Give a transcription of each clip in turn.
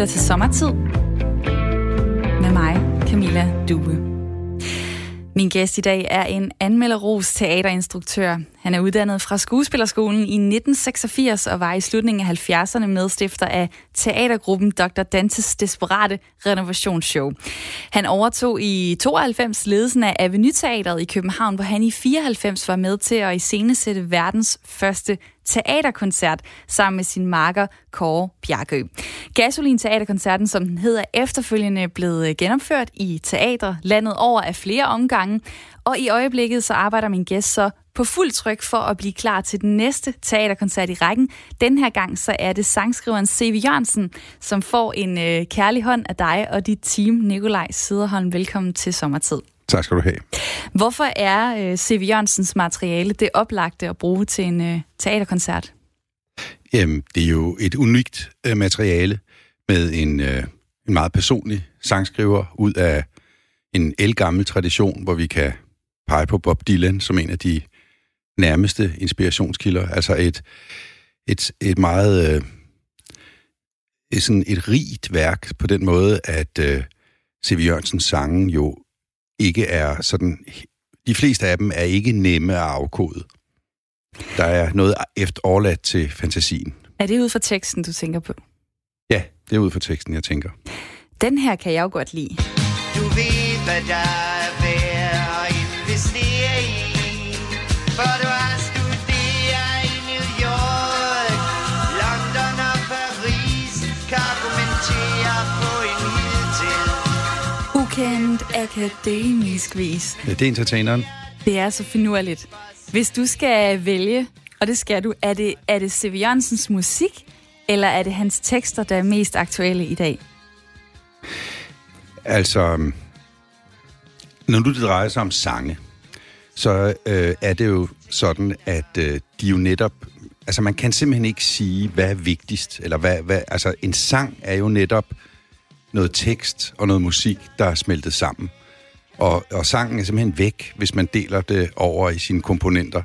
lytter til Sommertid med mig, Camilla Due. Min gæst i dag er en anmelderos teaterinstruktør. Han er uddannet fra Skuespillerskolen i 1986 og var i slutningen af 70'erne medstifter af teatergruppen Dr. Dantes Desperate Renovationsshow. Han overtog i 92 ledelsen af Avenue Teateret i København, hvor han i 94 var med til at iscenesætte verdens første teaterkoncert sammen med sin marker Kåre Bjarkø. Gasolin Teaterkoncerten, som den hedder, efterfølgende blevet øh, genopført i teater landet over af flere omgange, og i øjeblikket så arbejder min gæst så på fuld tryk for at blive klar til den næste teaterkoncert i rækken. Den her gang så er det sangskriveren C.V. Jørgensen, som får en øh, kærlig hånd af dig og dit team. Nikolaj Siderholm, velkommen til Sommertid. Tak skal du have. Hvorfor er øh, C.V. Jørgensens materiale det oplagte at bruge til en øh, teaterkoncert? Jamen, det er jo et unikt øh, materiale med en, øh, en meget personlig sangskriver ud af en elgammel tradition, hvor vi kan pege på Bob Dylan som en af de nærmeste inspirationskilder. Altså et, et, et meget... Øh, et, sådan et rigt værk på den måde, at øh, C.V. Jørgensens sange jo ikke er sådan... De fleste af dem er ikke nemme at afkode. Der er noget efter overladt til fantasien. Er det ud fra teksten, du tænker på? Ja, det er ud fra teksten, jeg tænker. Den her kan jeg jo godt lide. Du ved, hvad der Ukendt akademisk vis. Ja, det er entertaineren. Det er så finurligt. Hvis du skal vælge, og det skal du, er det, er det C.V. Jørgensens musik, eller er det hans tekster, der er mest aktuelle i dag? Altså, når nu det drejer sig om sange, så øh, er det jo sådan, at øh, de jo netop... Altså, man kan simpelthen ikke sige, hvad er vigtigst. Eller hvad, hvad, altså, en sang er jo netop noget tekst og noget musik, der er smeltet sammen. Og, og sangen er simpelthen væk, hvis man deler det over i sine komponenter.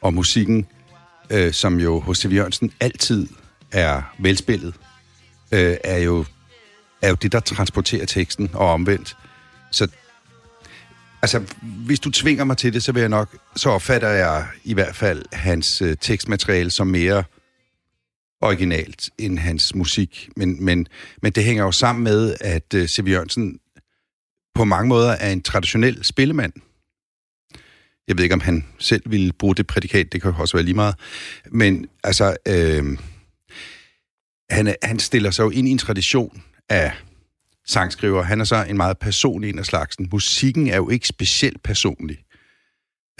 Og musikken, øh, som jo hos C.V. Jørgensen altid er velspillet, øh, er, jo, er jo det, der transporterer teksten og omvendt. Så altså, hvis du tvinger mig til det, så vil jeg nok, så opfatter jeg i hvert fald hans øh, tekstmateriale som mere originalt end hans musik. Men, men, men det hænger jo sammen med, at øh, C.V. Jørgensen på mange måder er en traditionel spillemand. Jeg ved ikke, om han selv ville bruge det prædikat, det kan også være lige meget. Men altså, øh, han, han stiller sig jo ind i en tradition af sangskriver. Han er så en meget personlig en af slagsen. Musikken er jo ikke specielt personlig,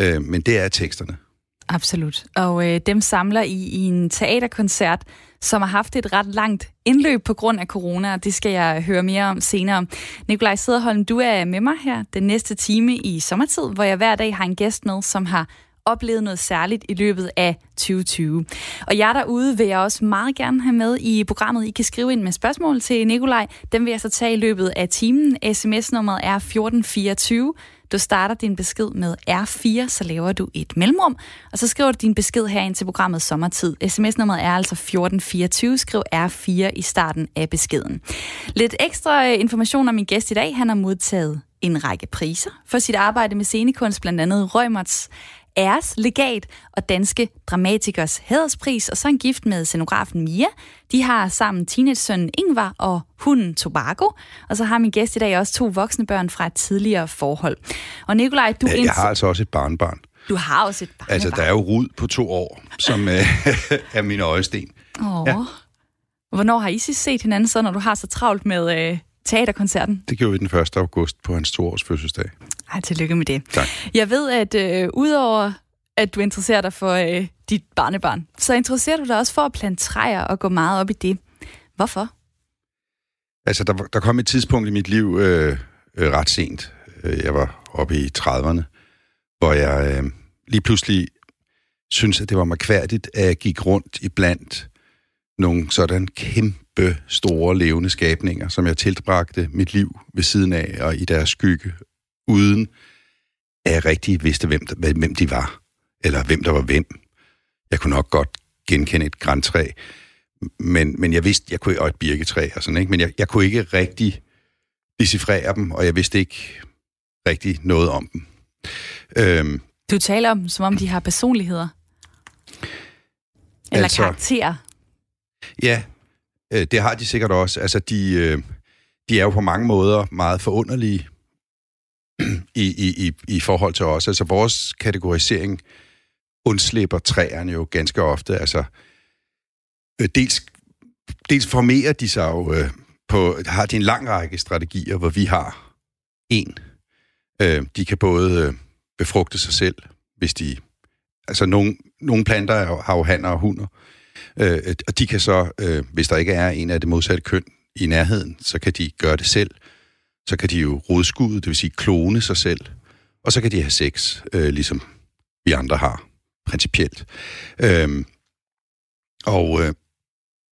øh, men det er teksterne. Absolut. Og øh, dem samler I i en teaterkoncert, som har haft et ret langt indløb på grund af corona, og det skal jeg høre mere om senere. Nikolaj Sederholm, du er med mig her den næste time i sommertid, hvor jeg hver dag har en gæst med, som har oplevet noget særligt i løbet af 2020. Og jer derude vil jeg også meget gerne have med i programmet. I kan skrive ind med spørgsmål til Nikolaj. Dem vil jeg så tage i løbet af timen. SMS-nummeret er 1424. Du starter din besked med R4, så laver du et mellemrum, og så skriver du din besked her ind til programmet Sommertid. SMS-nummeret er altså 1424. Skriv R4 i starten af beskeden. Lidt ekstra øh, information om min gæst i dag. Han har modtaget en række priser for sit arbejde med scenekunst, blandt andet Rømerts æres legat og Danske Dramatikers hæderspris, og så en gift med scenografen Mia. De har sammen teenage-sønnen Ingvar og hunden Tobago, og så har min gæst i dag også to voksne børn fra et tidligere forhold. Og Nikolaj, du... Jeg har altså også et barnbarn. Du har også et barnbarn. Altså, der er jo Rud på to år, som øh, er min øjesten. Åh. Ja. Hvornår har I sidst set hinanden så, når du har så travlt med øh, teaterkoncerten? Det gjorde vi den 1. august på hans toårs fødselsdag. Ej, tillykke med det. Tak. Jeg ved, at øh, udover at du interesserer dig for øh, dit barnebarn, så interesserer du dig også for at plante træer og gå meget op i det. Hvorfor? Altså, der, der kom et tidspunkt i mit liv øh, øh, ret sent. Jeg var oppe i 30'erne, hvor jeg øh, lige pludselig synes, at det var mærkværdigt, at jeg gik rundt i blandt nogle sådan kæmpe store levende skabninger, som jeg tilbragte mit liv ved siden af og i deres skygge, uden at jeg rigtig vidste, hvem, hvem de var, eller hvem der var hvem. Jeg kunne nok godt genkende et græntræ, men, men jeg vidste, jeg kunne, og et birketræ og sådan, ikke? men jeg, jeg kunne ikke rigtig decifrere dem, og jeg vidste ikke rigtig noget om dem. Øhm, du taler om som om de har personligheder. Eller altså, karakterer. Ja, øh, det har de sikkert også. Altså, de, øh, de er jo på mange måder meget forunderlige i, i, i, i forhold til os. Altså, vores kategorisering undslipper træerne jo ganske ofte. Altså, øh, dels, dels formerer de sig jo øh, på, har de en lang række strategier, hvor vi har en. Øh, de kan både øh, befrugte sig selv, hvis de... Altså, nogle, nogle planter er, har jo hanner og hunder, øh, og de kan så, øh, hvis der ikke er en af det modsatte køn i nærheden, så kan de gøre det selv. Så kan de jo rodskudde, det vil sige klone sig selv, og så kan de have sex, øh, ligesom vi andre har, principielt. Øh, og, øh,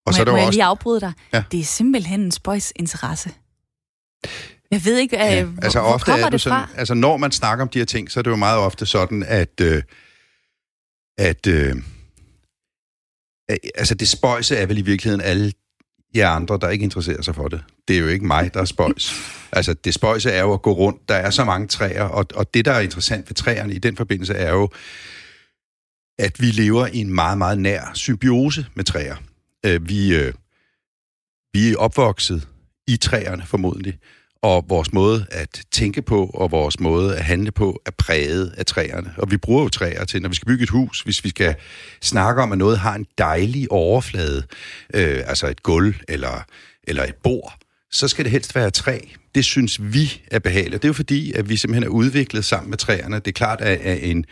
og så er der må jeg også... lige afbryde dig? Ja. Det er simpelthen en spøjs interesse. Jeg ved ikke, ja, øh, altså hvor, ofte hvor kommer er det, det fra? Sådan, altså når man snakker om de her ting, så er det jo meget ofte sådan, at, øh, at øh, Øh, altså det spøjse er vel i virkeligheden alle jer andre, der ikke interesserer sig for det. Det er jo ikke mig, der er spøjs. altså det spøjse er jo at gå rundt. Der er så mange træer, og, og det, der er interessant ved træerne i den forbindelse, er jo, at vi lever i en meget, meget nær symbiose med træer. Øh, vi, øh, vi er opvokset i træerne formodentlig, og vores måde at tænke på og vores måde at handle på er præget af træerne. Og vi bruger jo træer til, når vi skal bygge et hus, hvis vi skal snakke om, at noget har en dejlig overflade, øh, altså et gulv eller, eller et bord, så skal det helst være træ. Det synes vi er behageligt. Det er jo fordi, at vi simpelthen er udviklet sammen med træerne. Det er klart, at en,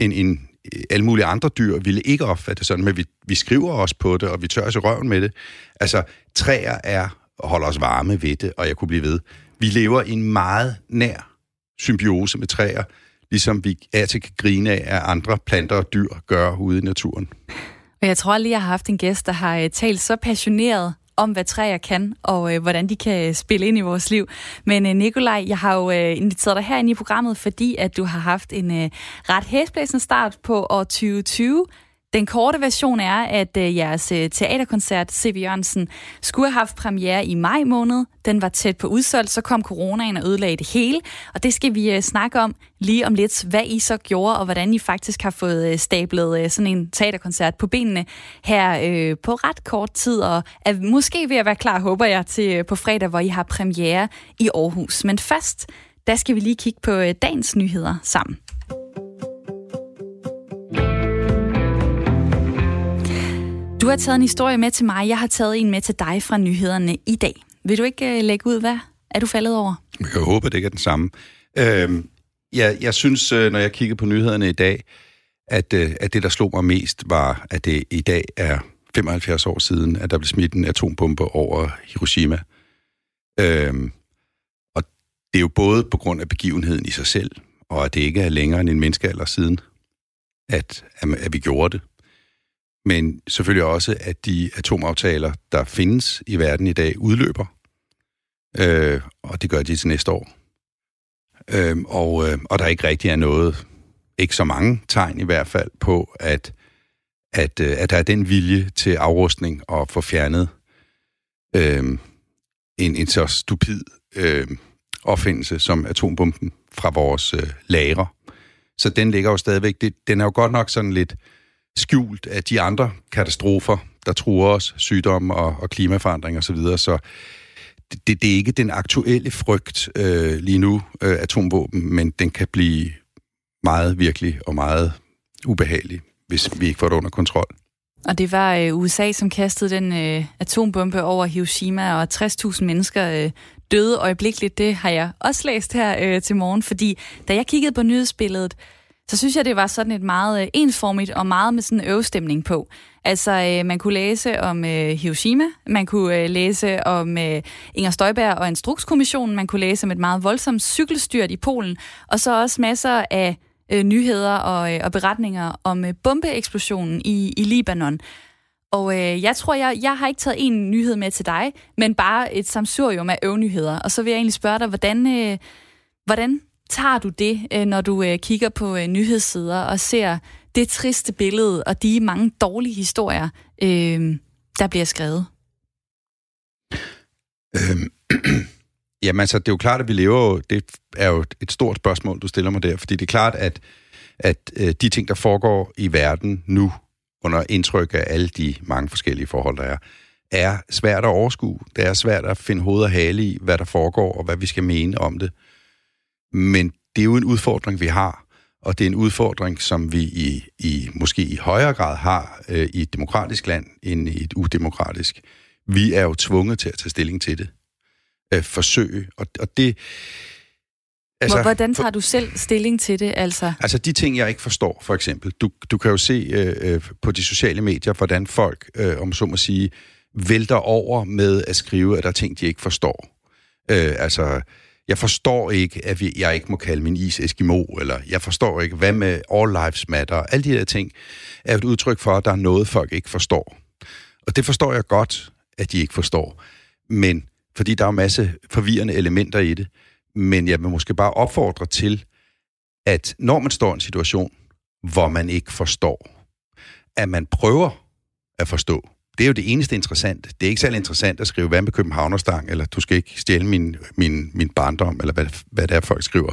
en, en, alle mulige andre dyr ville ikke opfatte det sådan, men vi, vi skriver også på det, og vi tør os i røven med det. Altså, træer er holder os varme ved det, og jeg kunne blive ved. Vi lever i en meget nær symbiose med træer, ligesom vi er til kan grine af, at andre planter og dyr gør ude i naturen. Og jeg tror lige, jeg har haft en gæst, der har øh, talt så passioneret om, hvad træer kan, og øh, hvordan de kan øh, spille ind i vores liv. Men øh, Nikolaj, jeg har jo øh, inviteret dig herinde i programmet, fordi at du har haft en øh, ret hæsblæsende start på år 2020. Den korte version er, at øh, jeres øh, teaterkoncert, C.V. Jørgensen, skulle have haft premiere i maj måned. Den var tæt på udsolgt, så kom coronaen og ødelagde det hele. Og det skal vi øh, snakke om lige om lidt, hvad I så gjorde, og hvordan I faktisk har fået øh, stablet øh, sådan en teaterkoncert på benene her øh, på ret kort tid. Og er måske ved at være klar, håber jeg, til øh, på fredag, hvor I har premiere i Aarhus. Men først, der skal vi lige kigge på øh, dagens nyheder sammen. Du har taget en historie med til mig, jeg har taget en med til dig fra nyhederne i dag. Vil du ikke øh, lægge ud, hvad er du faldet over? Jeg håber, det ikke er den samme. Øhm, jeg, jeg synes, øh, når jeg kigger på nyhederne i dag, at, øh, at det, der slog mig mest, var, at det i dag er 75 år siden, at der blev smidt en atombombe over Hiroshima. Øhm, og det er jo både på grund af begivenheden i sig selv, og at det ikke er længere end en menneskealder siden, at, at vi gjorde det men selvfølgelig også, at de atomaftaler, der findes i verden i dag, udløber. Øh, og det gør de til næste år. Øh, og, øh, og der ikke rigtig er noget, ikke så mange tegn i hvert fald, på, at, at, øh, at der er den vilje til afrustning og få fjernet øh, en, en så stupid øh, opfindelse som atombomben fra vores øh, lagre. Så den ligger jo stadigvæk, det, den er jo godt nok sådan lidt skjult af de andre katastrofer, der truer os, sygdomme og, og klimaforandring osv., så, videre. så det, det er ikke den aktuelle frygt øh, lige nu, øh, atomvåben, men den kan blive meget virkelig og meget ubehagelig, hvis vi ikke får det under kontrol. Og det var øh, USA, som kastede den øh, atombombe over Hiroshima, og 60.000 mennesker øh, døde øjeblikkeligt. Det har jeg også læst her øh, til morgen, fordi da jeg kiggede på nyhedsbilledet, så synes jeg, det var sådan et meget øh, ensformigt og meget med sådan en øvestemning på. Altså, øh, man kunne læse om øh, Hiroshima, man kunne øh, læse om øh, Inger Støjberg og Instrukskommissionen, man kunne læse om et meget voldsomt cykelstyrt i Polen, og så også masser af øh, nyheder og, øh, og beretninger om øh, bombeeksplosionen i, i Libanon. Og øh, jeg tror, jeg, jeg har ikke taget en nyhed med til dig, men bare et samsurium af øvnyheder. Og så vil jeg egentlig spørge dig, hvordan, øh, hvordan tager du det, øh, når du øh, kigger på øh, nyhedssider og ser det triste billede og de mange dårlige historier, øh, der bliver skrevet? Øhm, jamen altså, det er jo klart, at vi lever jo, det er jo et stort spørgsmål, du stiller mig der, fordi det er klart, at, at øh, de ting, der foregår i verden nu, under indtryk af alle de mange forskellige forhold, der er, er svært at overskue. Det er svært at finde hoved og hale i, hvad der foregår, og hvad vi skal mene om det. Men det er jo en udfordring, vi har, og det er en udfordring, som vi i, i måske i højere grad har øh, i et demokratisk land, end i et udemokratisk. Vi er jo tvunget til at tage stilling til det. Øh, forsøge, og, og det... Altså, Hvordan tager du selv stilling til det, altså? Altså de ting, jeg ikke forstår, for eksempel. Du, du kan jo se øh, øh, på de sociale medier, hvordan folk, øh, om så må sige, vælter over med at skrive, at der er ting, de ikke forstår. Øh, altså, jeg forstår ikke, at vi, jeg ikke må kalde min is Eskimo, eller jeg forstår ikke, hvad med All Lives Matter. Alle de her ting er et udtryk for, at der er noget, folk ikke forstår. Og det forstår jeg godt, at de ikke forstår. Men, fordi der er en masse forvirrende elementer i det. Men jeg vil måske bare opfordre til, at når man står i en situation, hvor man ikke forstår, at man prøver at forstå det er jo det eneste interessante. Det er ikke særlig interessant at skrive, hvad med Københavnerstang, eller du skal ikke stjæle min, min, min barndom, eller hvad, hvad det er, folk skriver.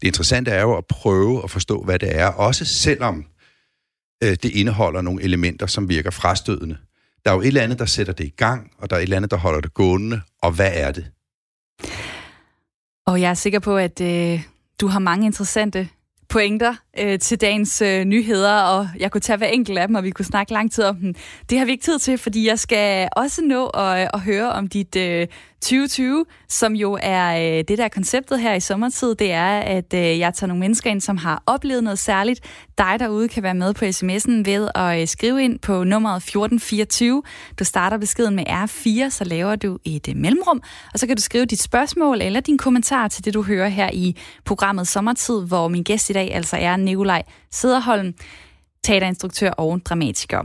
Det interessante er jo at prøve at forstå, hvad det er, også selvom øh, det indeholder nogle elementer, som virker frastødende. Der er jo et eller andet, der sætter det i gang, og der er et eller andet, der holder det gående, og hvad er det? Og jeg er sikker på, at øh, du har mange interessante pointer øh, til dagens øh, nyheder, og jeg kunne tage hver enkelt af dem, og vi kunne snakke lang tid om dem. Det har vi ikke tid til, fordi jeg skal også nå at, øh, at høre om dit øh, 2020, som jo er øh, det der konceptet her i sommertid, det er, at øh, jeg tager nogle mennesker ind, som har oplevet noget særligt. Dig derude kan være med på sms'en ved at øh, skrive ind på nummeret 1424. Du starter beskeden med R4, så laver du et øh, mellemrum, og så kan du skrive dit spørgsmål eller din kommentar til det, du hører her i programmet Sommertid, hvor min gæst i dag altså er Nikolaj Sederholm teaterinstruktør og dramatiker.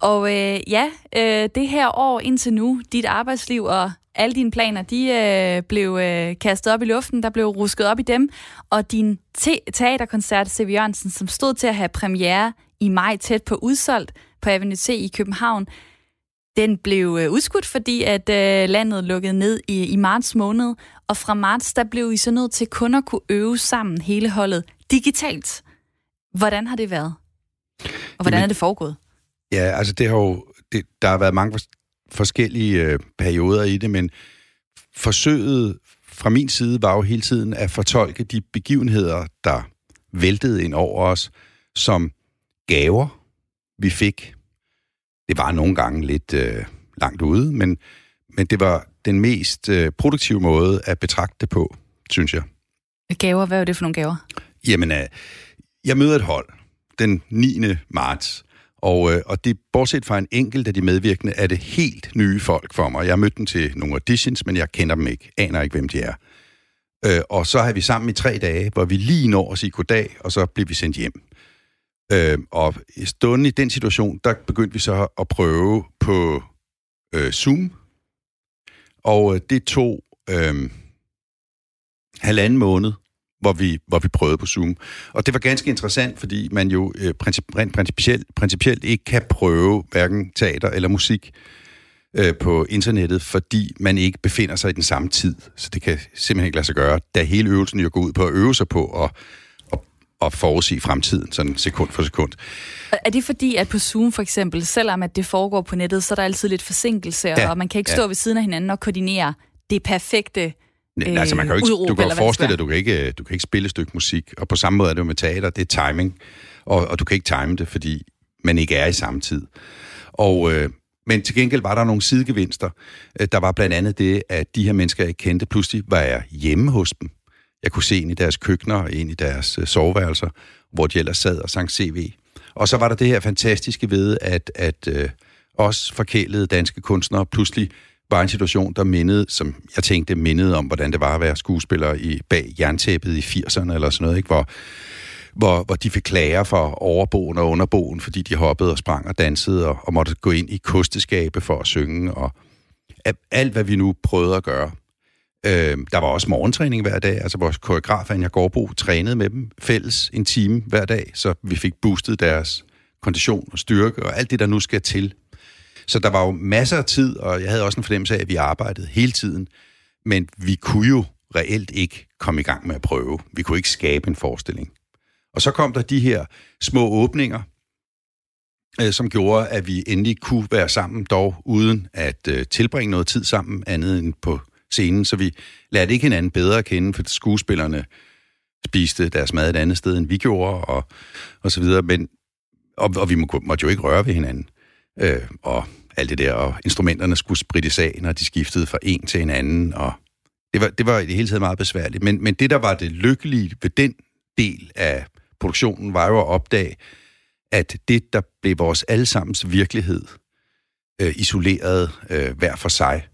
Og øh, ja, øh, det her år indtil nu, dit arbejdsliv og alle dine planer, de øh, blev øh, kastet op i luften, der blev rusket op i dem, og din te- teaterkoncert, C.V. Jørgensen, som stod til at have premiere i maj tæt på udsolgt på Avenue C i København, den blev øh, udskudt, fordi at øh, landet lukkede ned i, i marts måned, og fra marts, der blev I så nødt til kun at kunne øve sammen hele holdet digitalt. Hvordan har det været? Og hvordan Jamen, er det foregået? Ja, altså det har jo, det, der har været mange forskellige øh, perioder i det, men forsøget fra min side var jo hele tiden at fortolke de begivenheder, der væltede ind over os, som gaver, vi fik. Det var nogle gange lidt øh, langt ude, men, men det var den mest øh, produktive måde at betragte det på, synes jeg. Gaver, hvad er det for nogle gaver? Jamen, øh, jeg møder et hold den 9. marts, og, øh, og det, bortset fra en enkelt af de medvirkende, er det helt nye folk for mig. Jeg har mødt dem til nogle auditions, men jeg kender dem ikke, aner ikke, hvem de er. Øh, og så har vi sammen i tre dage, hvor vi lige når at sige goddag, og så bliver vi sendt hjem. Øh, og stunden i den situation, der begyndte vi så at prøve på øh, Zoom, og øh, det tog øh, halvanden måned hvor vi, hvor vi prøvede på Zoom. Og det var ganske interessant, fordi man jo øh, princip, rent principielt, principielt ikke kan prøve hverken teater eller musik øh, på internettet, fordi man ikke befinder sig i den samme tid. Så det kan simpelthen ikke lade sig gøre, da hele øvelsen jo går ud på at øve sig på at, at, forudsige fremtiden, sådan sekund for sekund. Er det fordi, at på Zoom for eksempel, selvom at det foregår på nettet, så er der altid lidt forsinkelse, ja, og man kan ikke stå ja. ved siden af hinanden og koordinere det perfekte Øh, altså, man kan jo ikke, udråb, du kan jo forestille dig, du kan, ikke, du kan ikke spille et stykke musik, og på samme måde er det jo med teater, det er timing, og, og du kan ikke time det, fordi man ikke er i samme tid. Og, øh, men til gengæld var der nogle sidegevinster. Øh, der var blandt andet det, at de her mennesker, jeg kendte, pludselig var jeg hjemme hos dem. Jeg kunne se ind i deres køkkener og ind i deres øh, soveværelser, hvor de ellers sad og sang CV. Og så var der det her fantastiske ved, at, at øh, os forkælede danske kunstnere pludselig var en situation, der mindede, som jeg tænkte, mindede om, hvordan det var at være skuespiller i, bag jerntæppet i 80'erne eller sådan noget, ikke? Hvor, hvor, hvor de fik klager for overboen og underboen, fordi de hoppede og sprang og dansede og, og måtte gå ind i kosteskabe for at synge, og alt, hvad vi nu prøvede at gøre. Øh, der var også morgentræning hver dag, altså vores koreograf Anja Gårdbo trænede med dem fælles en time hver dag, så vi fik boostet deres kondition og styrke og alt det, der nu skal til så der var jo masser af tid, og jeg havde også en fornemmelse af, at vi arbejdede hele tiden. Men vi kunne jo reelt ikke komme i gang med at prøve. Vi kunne ikke skabe en forestilling. Og så kom der de her små åbninger, øh, som gjorde, at vi endelig kunne være sammen, dog uden at øh, tilbringe noget tid sammen, andet end på scenen. Så vi lærte ikke hinanden bedre at kende, for skuespillerne spiste deres mad et andet sted, end vi gjorde, og, og så videre. Men, og, og vi må, måtte jo ikke røre ved hinanden. Øh, og alt det der, og instrumenterne skulle sprittes af, når de skiftede fra en til en anden, og det var, det var i det hele taget meget besværligt. Men, men det, der var det lykkelige ved den del af produktionen, var jo at opdage, at det, der blev vores allesammens virkelighed, øh, isoleret øh, hver for sig,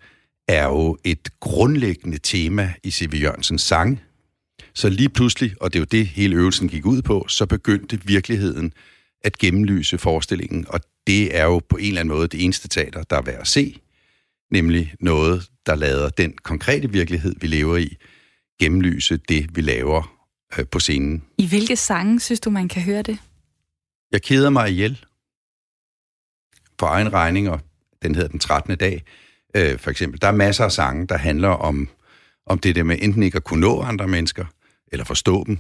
er jo et grundlæggende tema i C.V. Jørgensens sang. Så lige pludselig, og det er jo det, hele øvelsen gik ud på, så begyndte virkeligheden at gennemlyse forestillingen, og det er jo på en eller anden måde det eneste teater, der er værd at se, nemlig noget, der lader den konkrete virkelighed, vi lever i, gennemlyse det, vi laver øh, på scenen. I hvilke sange synes du, man kan høre det? Jeg keder mig ihjel for egen regning, og den hedder Den 13. dag, øh, for eksempel. Der er masser af sange, der handler om, om det der med enten ikke at kunne nå andre mennesker, eller forstå dem,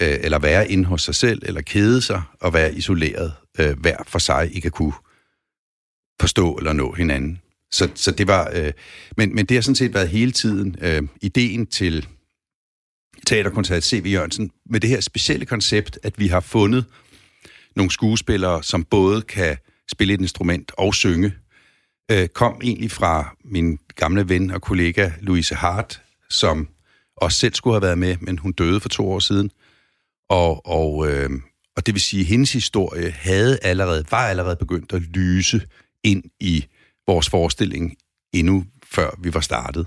øh, eller være inde hos sig selv, eller kede sig og være isoleret øh, hver for sig, ikke at kunne forstå eller nå hinanden. Så, så det var, øh, men, men det har sådan set været hele tiden øh, ideen til teaterkoncert C.V. Jørgensen med det her specielle koncept, at vi har fundet nogle skuespillere, som både kan spille et instrument og synge, øh, kom egentlig fra min gamle ven og kollega Louise Hart, som også selv skulle have været med, men hun døde for to år siden. Og, og, øh, og det vil sige, at hendes historie havde allerede, var allerede begyndt at lyse ind i vores forestilling endnu før vi var startet.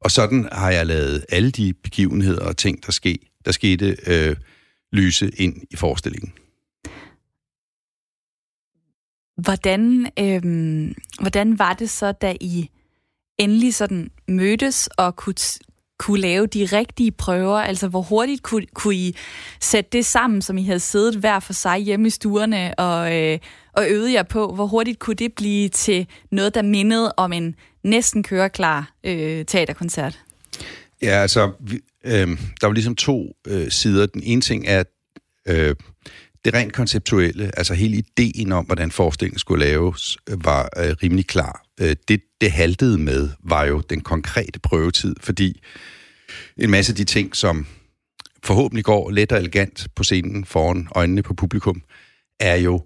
Og sådan har jeg lavet alle de begivenheder og ting, der, ske, der skete, øh, lyse ind i forestillingen. Hvordan, øh, hvordan var det så, da I endelig sådan mødtes og kunne, kunne lave de rigtige prøver? Altså, hvor hurtigt kunne, kunne I sætte det sammen, som I havde siddet hver for sig hjemme i stuerne og, øh, og øvet jer på? Hvor hurtigt kunne det blive til noget, der mindede om en næsten køreklar øh, teaterkoncert? Ja, altså, vi, øh, der var ligesom to øh, sider. Den ene ting er, øh, det rent konceptuelle, altså hele ideen om, hvordan forestillingen skulle laves, øh, var øh, rimelig klar. Øh, det, det haltede med, var jo den konkrete prøvetid, fordi en masse af de ting, som forhåbentlig går let og elegant på scenen foran øjnene på publikum, er jo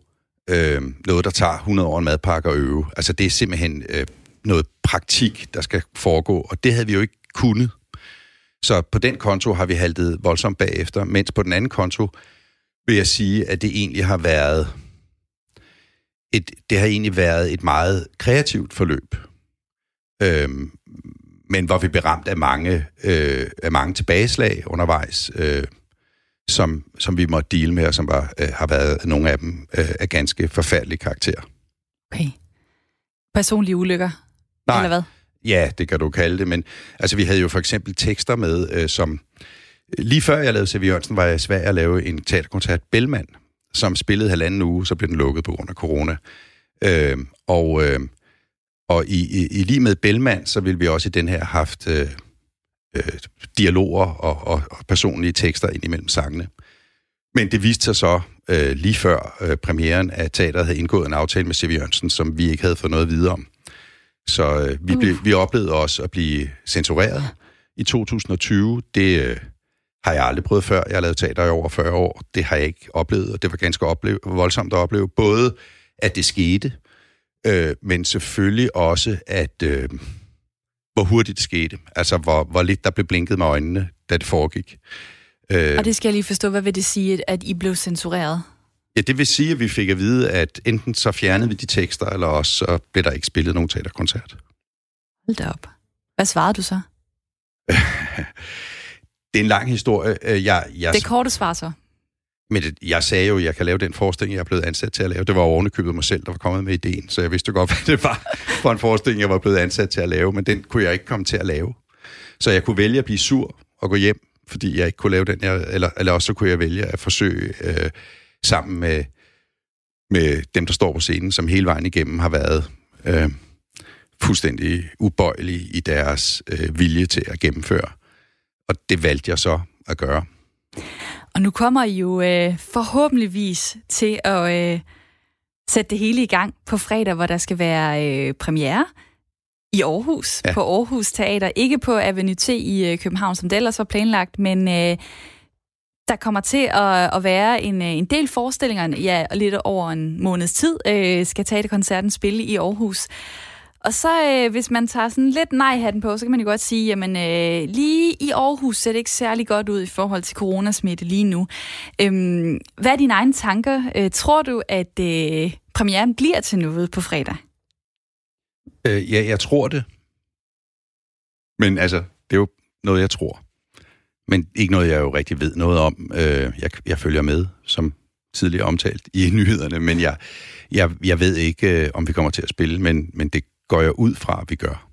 øh, noget, der tager 100 år en madpakke at øve. Altså det er simpelthen øh, noget praktik, der skal foregå, og det havde vi jo ikke kunnet. Så på den konto har vi haltet voldsomt bagefter, mens på den anden konto vil jeg sige, at det egentlig har været et, det har egentlig været et meget kreativt forløb. Øhm, men hvor vi blev ramt af mange, øh, af mange tilbageslag undervejs, øh, som, som vi måtte dele med, og som var, øh, har været nogle af dem øh, af ganske forfærdelige karakter. Okay. Personlige ulykker? Nej. Eller hvad? Ja, det kan du kalde det, men altså, vi havde jo for eksempel tekster med, øh, som... Lige før jeg lavede C.V. Jørgensen, var jeg svær at lave en teaterkoncert Bellman, som spillede halvanden uge, så blev den lukket på grund af corona. Øh, og øh, og i, i, i lige med Bellman, så vil vi også i den her haft øh, øh, dialoger og, og, og personlige tekster ind imellem sangene. Men det viste sig så øh, lige før øh, premieren, at teateret havde indgået en aftale med C.V. Jørgensen, som vi ikke havde fået noget videre om. Så øh, vi, blev, vi oplevede også at blive censureret i 2020. Det øh, har jeg aldrig prøvet før. Jeg har lavet teater i over 40 år. Det har jeg ikke oplevet, og det var ganske opleve, voldsomt at opleve. Både at det skete, øh, men selvfølgelig også, at øh, hvor hurtigt det skete. Altså, hvor, hvor lidt der blev blinket med øjnene, da det foregik. Øh, og det skal jeg lige forstå. Hvad vil det sige, at I blev censureret? Ja, det vil sige, at vi fik at vide, at enten så fjernede vi de tekster, eller også så blev der ikke spillet nogen teaterkoncert. Hold da op. Hvad svarede du så? det er en lang historie. Øh, jeg, jeg... Det korte svar så? Men det, jeg sagde jo, at jeg kan lave den forestilling, jeg er blevet ansat til at lave. Det var ovenikøbet mig selv, der var kommet med ideen, så jeg vidste godt, hvad det var for en forestilling, jeg var blevet ansat til at lave, men den kunne jeg ikke komme til at lave. Så jeg kunne vælge at blive sur og gå hjem, fordi jeg ikke kunne lave den, jeg, eller, eller også så kunne jeg vælge at forsøge øh, sammen med, med dem, der står på scenen, som hele vejen igennem har været øh, fuldstændig ubøjelige i deres øh, vilje til at gennemføre. Og det valgte jeg så at gøre. Og nu kommer I jo øh, forhåbentligvis til at øh, sætte det hele i gang på fredag, hvor der skal være øh, premiere i Aarhus, ja. på Aarhus Teater. Ikke på Avenue T i øh, København, som det ellers var planlagt, men øh, der kommer til at, at være en, øh, en del forestillinger, ja, lidt over en måneds tid, øh, skal Teaterkoncerten spille i Aarhus. Og så øh, hvis man tager sådan lidt nej-hatten på, så kan man jo godt sige, jamen øh, lige i Aarhus ser det ikke særlig godt ud i forhold til coronasmitte lige nu. Øhm, hvad er dine egne tanker? Øh, tror du, at øh, premieren bliver til noget på fredag? Øh, ja, jeg tror det. Men altså, det er jo noget, jeg tror. Men ikke noget, jeg jo rigtig ved noget om. Øh, jeg, jeg følger med, som tidligere omtalt i nyhederne, men jeg, jeg, jeg ved ikke, øh, om vi kommer til at spille, men, men det går jeg ud fra, at vi gør.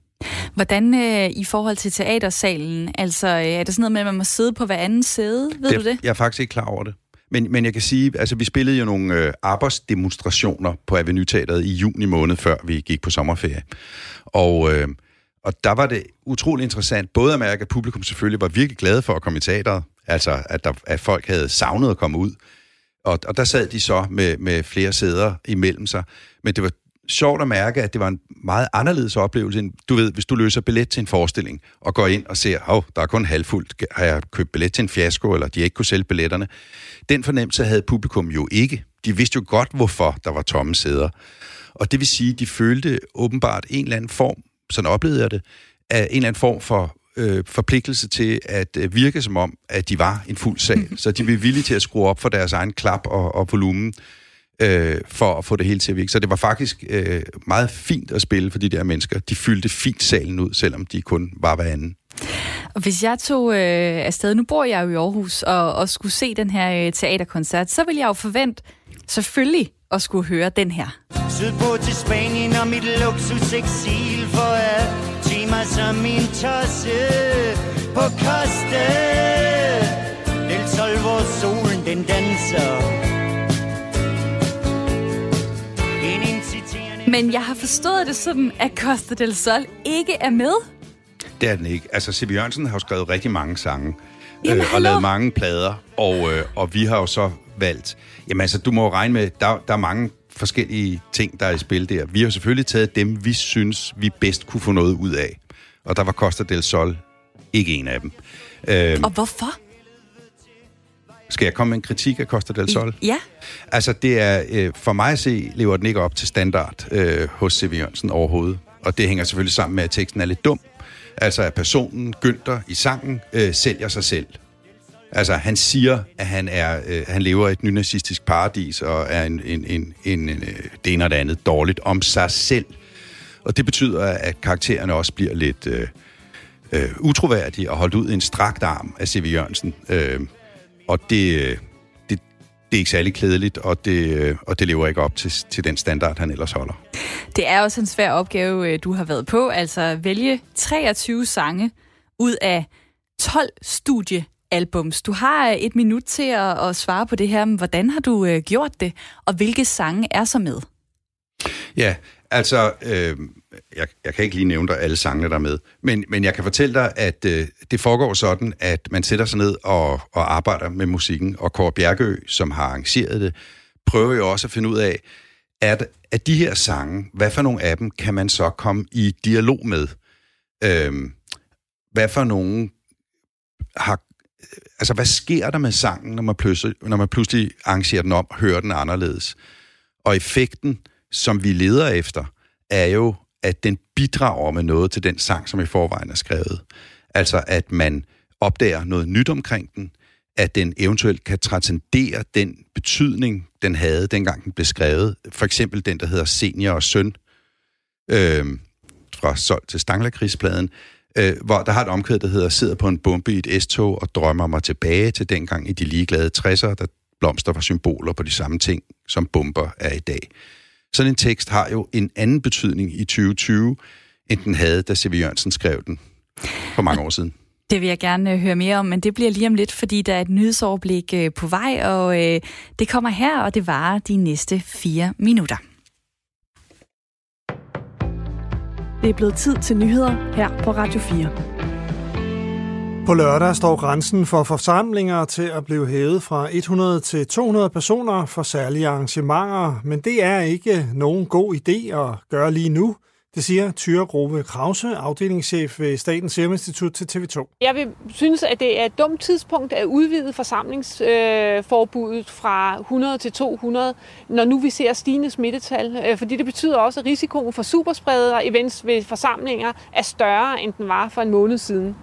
Hvordan øh, i forhold til teatersalen? Altså, øh, er det sådan noget med, at man må sidde på hver anden sæde? Ved det, du det? Jeg er faktisk ikke klar over det. Men, men jeg kan sige, altså vi spillede jo nogle øh, arbejdsdemonstrationer på Avenue Teateret i juni måned, før vi gik på sommerferie. Og, øh, og der var det utrolig interessant, både at mærke, at publikum selvfølgelig var virkelig glade for at komme i teateret, altså at, der, at folk havde savnet at komme ud. Og, og der sad de så med, med flere sæder imellem sig. Men det var sjovt at mærke, at det var en meget anderledes oplevelse, end du ved, hvis du løser billet til en forestilling, og går ind og ser, hov, der er kun halvfuldt, har jeg købt billet til en fiasko, eller de ikke kunne sælge billetterne. Den fornemmelse havde publikum jo ikke. De vidste jo godt, hvorfor der var tomme sæder. Og det vil sige, de følte åbenbart en eller anden form, sådan oplevede jeg det, af en eller anden form for øh, forpligtelse til at øh, virke som om, at de var en fuld sal. Så de blev villige til at skrue op for deres egen klap og, og volumen øh, for at få det hele til at virke. Så det var faktisk øh, meget fint at spille for de der mennesker. De fyldte fint salen ud, selvom de kun var hver anden. Og hvis jeg tog øh, afsted, nu bor jeg jo i Aarhus, og, og skulle se den her øh, teaterkoncert, så vil jeg jo forvente selvfølgelig at skulle høre den her. Sydpå til Spanien og mit luksus eksil For at timer som min tosse på koste Del Sol, hvor solen den danser Men jeg har forstået det sådan, at Costa del Sol ikke er med. Det er den ikke. Altså, C.V. Jørgensen har jo skrevet rigtig mange sange. Jamen, øh, og lavet mange plader. Og, øh, og vi har jo så valgt... Jamen altså, du må jo regne med, der, der er mange forskellige ting, der er i spil der. Vi har selvfølgelig taget dem, vi synes, vi bedst kunne få noget ud af. Og der var Costa del Sol ikke en af dem. Øh, Og hvorfor? Skal jeg komme med en kritik af Costa del Sol? Ja. Altså, det er, øh, for mig at se, lever den ikke op til standard øh, hos C.V. Jørgensen overhovedet. Og det hænger selvfølgelig sammen med, at teksten er lidt dum. Altså, at personen, Günther, i sangen, øh, sælger sig selv. Altså, han siger, at han, er, øh, han lever et nynazistisk paradis, og er en, en, en, en, en øh, det ene og det andet dårligt om sig selv. Og det betyder, at karaktererne også bliver lidt øh, øh, utroværdige og holdt ud i en strakt arm af C.V. Jørgensen. Øh, og det, øh, det, det er ikke særlig klædeligt, og det, øh, og det lever ikke op til, til den standard, han ellers holder. Det er også en svær opgave, øh, du har været på. Altså vælge 23 sange ud af 12 studiealbums. Du har et minut til at, at svare på det her. Hvordan har du øh, gjort det, og hvilke sange er så med? Ja, altså, øh, jeg, jeg kan ikke lige nævne dig alle sangene der er med, men, men jeg kan fortælle dig, at øh, det foregår sådan, at man sætter sig ned og, og arbejder med musikken, og Kåre Bjergø, som har arrangeret det, prøver jo også at finde ud af, at, at de her sange, hvad for nogle af dem kan man så komme i dialog med? Øh, hvad for nogle har altså, hvad sker der med sangen, når man pludselig, når man pludselig arrangerer den om og hører den anderledes? Og effekten, som vi leder efter, er jo, at den bidrager med noget til den sang, som i forvejen er skrevet. Altså, at man opdager noget nyt omkring den, at den eventuelt kan transcendere den betydning, den havde, dengang den blev skrevet. For eksempel den, der hedder Senior og Søn, øh, fra Sol til Stanglerkrigspladen, øh, hvor der har et omkvæd, der hedder Sidder på en bombe i et S-tog og drømmer mig tilbage til dengang i de ligeglade 60'ere, der blomster var symboler på de samme ting, som bomber er i dag. Sådan en tekst har jo en anden betydning i 2020, end den havde, da C.V. Jørgensen skrev den for mange år siden. Det vil jeg gerne øh, høre mere om, men det bliver lige om lidt, fordi der er et nyhedsoverblik øh, på vej, og øh, det kommer her, og det varer de næste fire minutter. Det er blevet tid til nyheder her på Radio 4. På lørdag står grænsen for forsamlinger til at blive hævet fra 100 til 200 personer for særlige arrangementer, men det er ikke nogen god idé at gøre lige nu. Det siger Tyre Grove Krause, afdelingschef ved Statens Serum Institut til TV2. Jeg vil synes, at det er et dumt tidspunkt at udvide forsamlingsforbuddet øh, fra 100 til 200, når nu vi ser stigende smittetal. Øh, fordi det betyder også, at risikoen for superspredere events ved forsamlinger er større, end den var for en måned siden.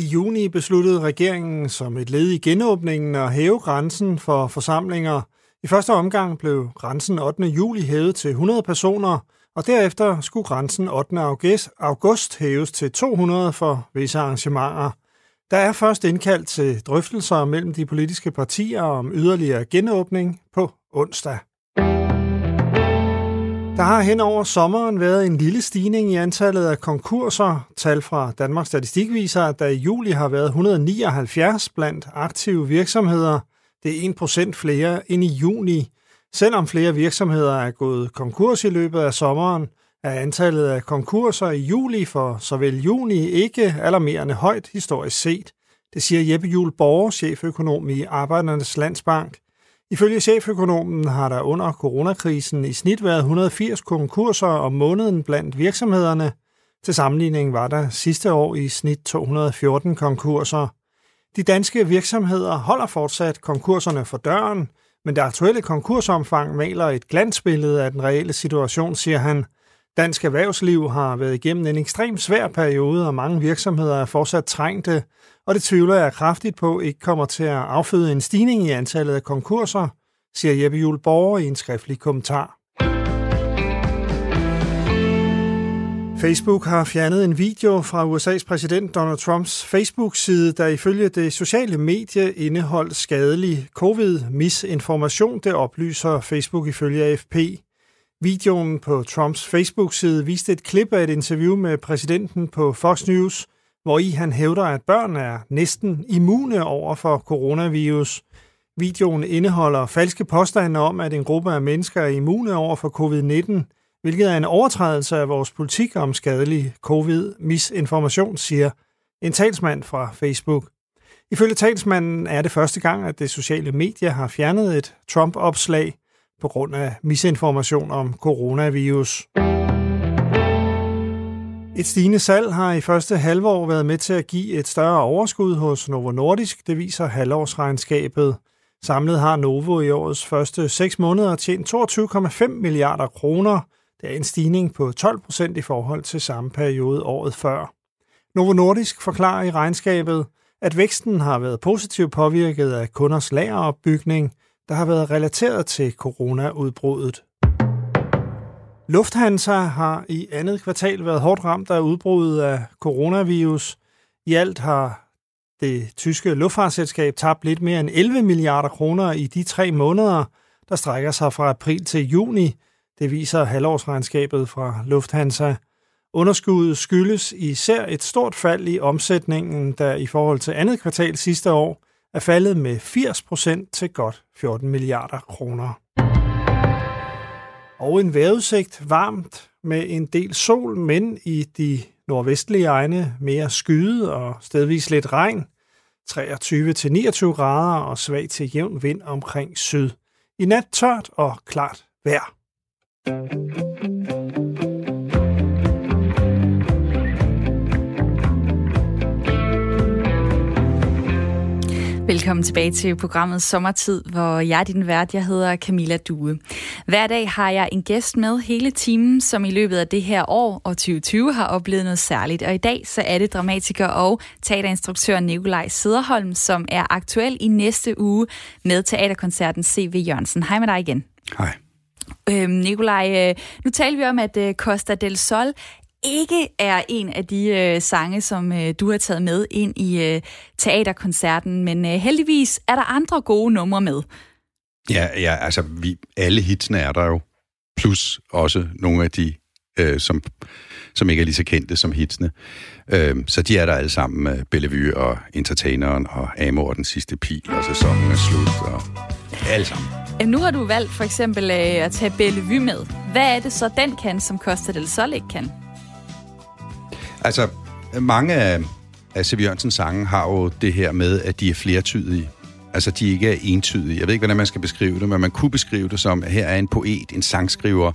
I juni besluttede regeringen som et led i genåbningen at hæve grænsen for forsamlinger. I første omgang blev grænsen 8. juli hævet til 100 personer, og derefter skulle grænsen 8. august hæves til 200 for visse arrangementer. Der er først indkaldt til drøftelser mellem de politiske partier om yderligere genåbning på onsdag. Der har hen over sommeren været en lille stigning i antallet af konkurser. Tal fra Danmarks Statistik viser, at der i juli har været 179 blandt aktive virksomheder. Det er 1% flere end i juni. Selvom flere virksomheder er gået konkurs i løbet af sommeren, er antallet af konkurser i juli for såvel juni ikke alarmerende højt historisk set. Det siger Jeppe Juhl Borger, cheføkonom i Arbejdernes Landsbank. Ifølge cheføkonomen har der under coronakrisen i snit været 180 konkurser om måneden blandt virksomhederne. Til sammenligning var der sidste år i snit 214 konkurser. De danske virksomheder holder fortsat konkurserne for døren, men det aktuelle konkursomfang maler et glansbillede af den reelle situation, siger han. Dansk erhvervsliv har været igennem en ekstremt svær periode, og mange virksomheder er fortsat trængte, og det tvivler jeg kraftigt på ikke kommer til at afføde en stigning i antallet af konkurser, siger Jeppe Juhl Borger i en skriftlig kommentar. Facebook har fjernet en video fra USA's præsident Donald Trumps Facebook-side, der ifølge det sociale medie indeholdt skadelig covid-misinformation, det oplyser Facebook ifølge AFP. Videoen på Trumps Facebook-side viste et klip af et interview med præsidenten på Fox News, hvor i han hævder, at børn er næsten immune over for coronavirus. Videoen indeholder falske påstande om, at en gruppe af mennesker er immune over for covid-19, hvilket er en overtrædelse af vores politik om skadelig covid-misinformation, siger en talsmand fra Facebook. Ifølge talsmanden er det første gang, at det sociale medie har fjernet et Trump-opslag på grund af misinformation om coronavirus. Et stigende salg har i første halvår været med til at give et større overskud hos Novo Nordisk, det viser halvårsregnskabet. Samlet har Novo i årets første 6 måneder tjent 22,5 milliarder kroner. Det er en stigning på 12 procent i forhold til samme periode året før. Novo Nordisk forklarer i regnskabet, at væksten har været positivt påvirket af kunders lageropbygning, der har været relateret til coronaudbruddet. Lufthansa har i andet kvartal været hårdt ramt af udbruddet af coronavirus. I alt har det tyske luftfartsselskab tabt lidt mere end 11 milliarder kroner i de tre måneder, der strækker sig fra april til juni. Det viser halvårsregnskabet fra Lufthansa. Underskuddet skyldes især et stort fald i omsætningen, der i forhold til andet kvartal sidste år er faldet med 80 procent til godt 14 milliarder kroner. Og en vejrudsigt varmt med en del sol, men i de nordvestlige egne mere skyde og stedvis lidt regn. 23-29 grader og svag til jævn vind omkring syd. I nat tørt og klart vejr. Velkommen tilbage til programmet Sommertid, hvor jeg er din vært. Jeg hedder Camilla Due. Hver dag har jeg en gæst med hele timen, som i løbet af det her år og 2020 har oplevet noget særligt. Og i dag så er det dramatiker og teaterinstruktør Nikolaj Sederholm, som er aktuel i næste uge med teaterkoncerten C.V. Jørgensen. Hej med dig igen. Hej. Øhm, Nikolaj, øh, nu taler vi om, at øh, Costa del Sol ikke er en af de øh, sange, som øh, du har taget med ind i øh, teaterkoncerten, men øh, heldigvis er der andre gode numre med. Ja, ja altså vi, alle hitsene er der jo, plus også nogle af de, øh, som, som ikke er lige så kendte som hitsene. Øh, så de er der alle sammen, øh, Bellevue og Entertaineren og Amor den sidste pil, og sæsonen er slut, og alle sammen. Nu har du valgt for eksempel øh, at tage Bellevue med. Hvad er det så, den kan, som Costa del Sol ikke kan? Altså, mange af, af C.V. Jørgensens sange har jo det her med, at de er flertydige. Altså, de ikke er entydige. Jeg ved ikke, hvordan man skal beskrive det, men man kunne beskrive det som, at her er en poet, en sangskriver,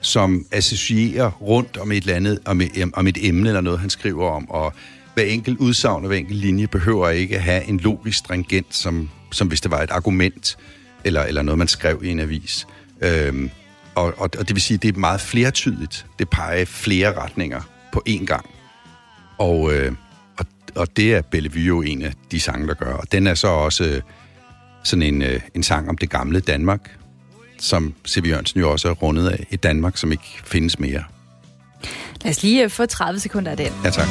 som associerer rundt om et eller andet, om et, om et emne eller noget, han skriver om, og hver enkelt udsagn og hver enkelt linje behøver ikke at have en logisk stringent, som, som hvis det var et argument, eller, eller noget, man skrev i en avis. Øhm, og, og, og det vil sige, at det er meget flertydigt. Det peger flere retninger på én gang. Og, øh, og, og det er Bellevue jo en af de sange, der gør. Og den er så også øh, sådan en, øh, en sang om det gamle Danmark, som C.V. Jørgensen jo også er rundet af. Et Danmark, som ikke findes mere. Lad os lige øh, få 30 sekunder af den. Ja, tak.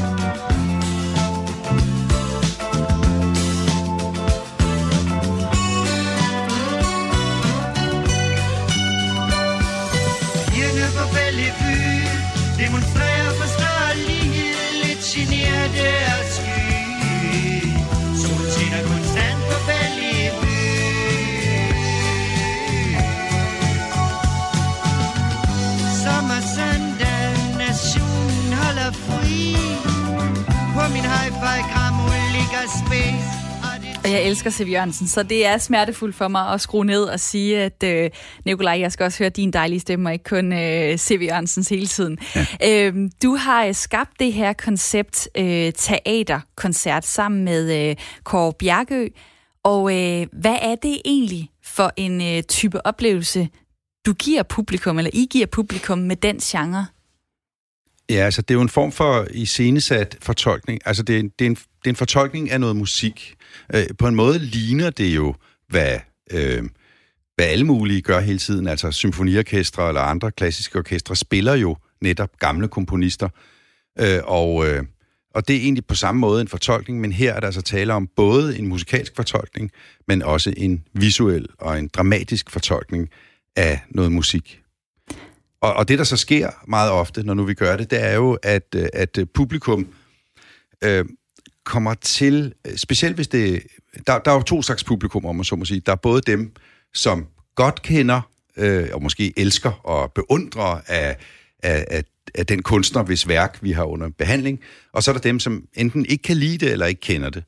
Og jeg elsker Siv Jørgensen, så det er smertefuldt for mig at skrue ned og sige, at øh, Nikolaj, jeg skal også høre din dejlige stemme, og ikke kun øh, Siv Jørgensens hele tiden. Ja. Øh, du har øh, skabt det her koncept øh, teaterkoncert sammen med øh, Kåre Bjergø, og øh, hvad er det egentlig for en øh, type oplevelse, du giver publikum, eller I giver publikum med den genre? Ja, altså det er jo en form for iscenesat fortolkning. Altså det er, det, er en, det er en fortolkning af noget musik. Øh, på en måde ligner det jo, hvad, øh, hvad alle mulige gør hele tiden. Altså symfoniorkestre eller andre klassiske orkestre spiller jo netop gamle komponister. Øh, og, øh, og det er egentlig på samme måde en fortolkning, men her er der altså tale om både en musikalsk fortolkning, men også en visuel og en dramatisk fortolkning af noget musik. Og, og det, der så sker meget ofte, når nu vi gør det, det er jo, at, øh, at øh, publikum øh, kommer til, øh, specielt hvis det... Der, der er jo to slags publikum, om man så må sige. Der er både dem, som godt kender, øh, og måske elsker og beundrer af, af, af, af den kunstner, hvis værk vi har under behandling, og så er der dem, som enten ikke kan lide det, eller ikke kender det.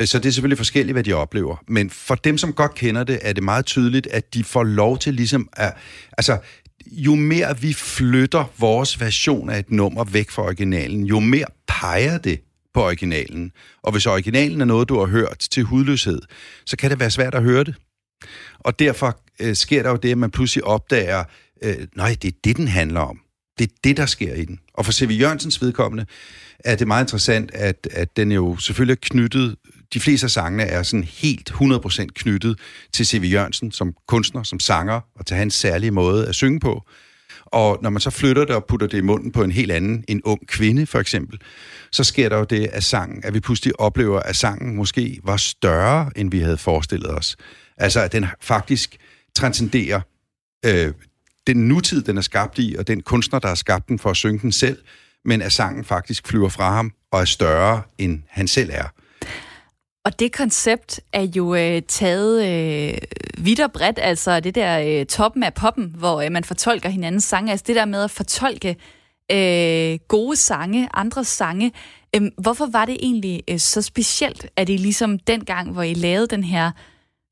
Øh, så det er selvfølgelig forskelligt, hvad de oplever. Men for dem, som godt kender det, er det meget tydeligt, at de får lov til ligesom at... Altså, jo mere vi flytter vores version af et nummer væk fra originalen, jo mere peger det på originalen. Og hvis originalen er noget, du har hørt til hudløshed, så kan det være svært at høre det. Og derfor øh, sker der jo det, at man pludselig opdager, øh, nej, det er det, den handler om. Det er det, der sker i den. Og for C.V. Jørgensens vedkommende er det meget interessant, at, at den jo selvfølgelig er knyttet, de fleste af sangene er sådan helt 100% knyttet til C.V. Jørgensen som kunstner, som sanger, og til hans særlige måde at synge på. Og når man så flytter det og putter det i munden på en helt anden, en ung kvinde for eksempel, så sker der jo det, at sangen, at vi pludselig oplever, at sangen måske var større, end vi havde forestillet os. Altså, at den faktisk transcenderer øh, den nutid, den er skabt i, og den kunstner, der har skabt den for at synge den selv, men at sangen faktisk flyver fra ham og er større, end han selv er. Og det koncept er jo øh, taget øh, vidt og bredt, altså det der øh, toppen af poppen, hvor øh, man fortolker hinandens sange, altså det der med at fortolke øh, gode sange, andres sange. Øh, hvorfor var det egentlig øh, så specielt, at det ligesom dengang, hvor I lavede den her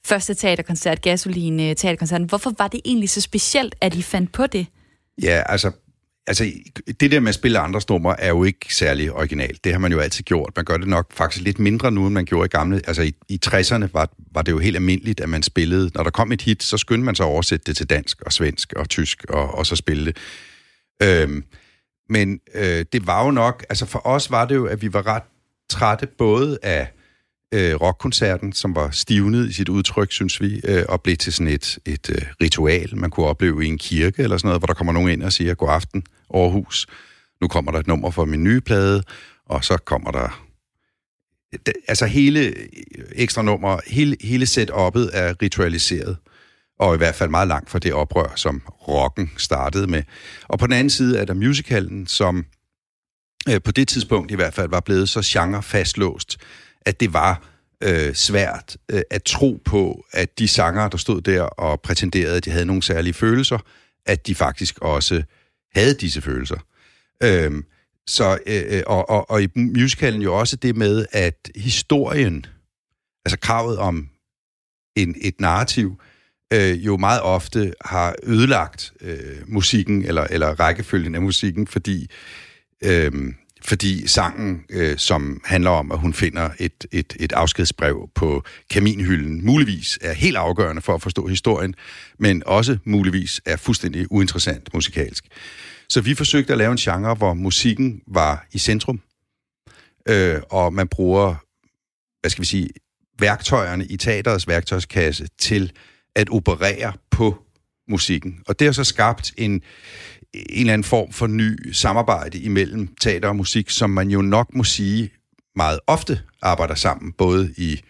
første teaterkoncert, Gasoline øh, Teaterkoncerten, hvorfor var det egentlig så specielt, at I fandt på det? Ja, altså, altså det der med at spille andres numre er jo ikke særlig originalt. Det har man jo altid gjort. Man gør det nok faktisk lidt mindre nu, end man gjorde i gamle. Altså i, i 60'erne var, var det jo helt almindeligt, at man spillede. Når der kom et hit, så skyndte man sig at oversætte det til dansk og svensk og tysk og, og så spille det. Øhm, men øh, det var jo nok, altså for os var det jo, at vi var ret trætte både af øh, rockkoncerten, som var stivnet i sit udtryk, synes vi, øh, og blev til sådan et, et øh, ritual, man kunne opleve i en kirke eller sådan noget, hvor der kommer nogen ind og siger, god aften, Aarhus. Nu kommer der et nummer for min nye plade, og så kommer der... Altså hele øh, ekstra nummer, hele, hele setup'et er ritualiseret, og i hvert fald meget langt fra det oprør, som rocken startede med. Og på den anden side er der musicalen, som øh, på det tidspunkt i hvert fald var blevet så genre fastlåst, at det var øh, svært øh, at tro på, at de sanger, der stod der og prætenderede, at de havde nogle særlige følelser, at de faktisk også havde disse følelser. Øhm, øh, så, øh, og, og, og i musicalen jo også det med, at historien, altså kravet om en, et narrativ, øh, jo meget ofte har ødelagt øh, musikken, eller, eller rækkefølgen af musikken, fordi, øh, fordi sangen, øh, som handler om, at hun finder et, et, et afskedsbrev på kaminhylden, muligvis er helt afgørende for at forstå historien, men også muligvis er fuldstændig uinteressant musikalsk. Så vi forsøgte at lave en genre, hvor musikken var i centrum, øh, og man bruger, hvad skal vi sige, værktøjerne i teaterets værktøjskasse til at operere på musikken. Og det har så skabt en, en eller anden form for ny samarbejde imellem teater og musik, som man jo nok må sige meget ofte arbejder sammen, både i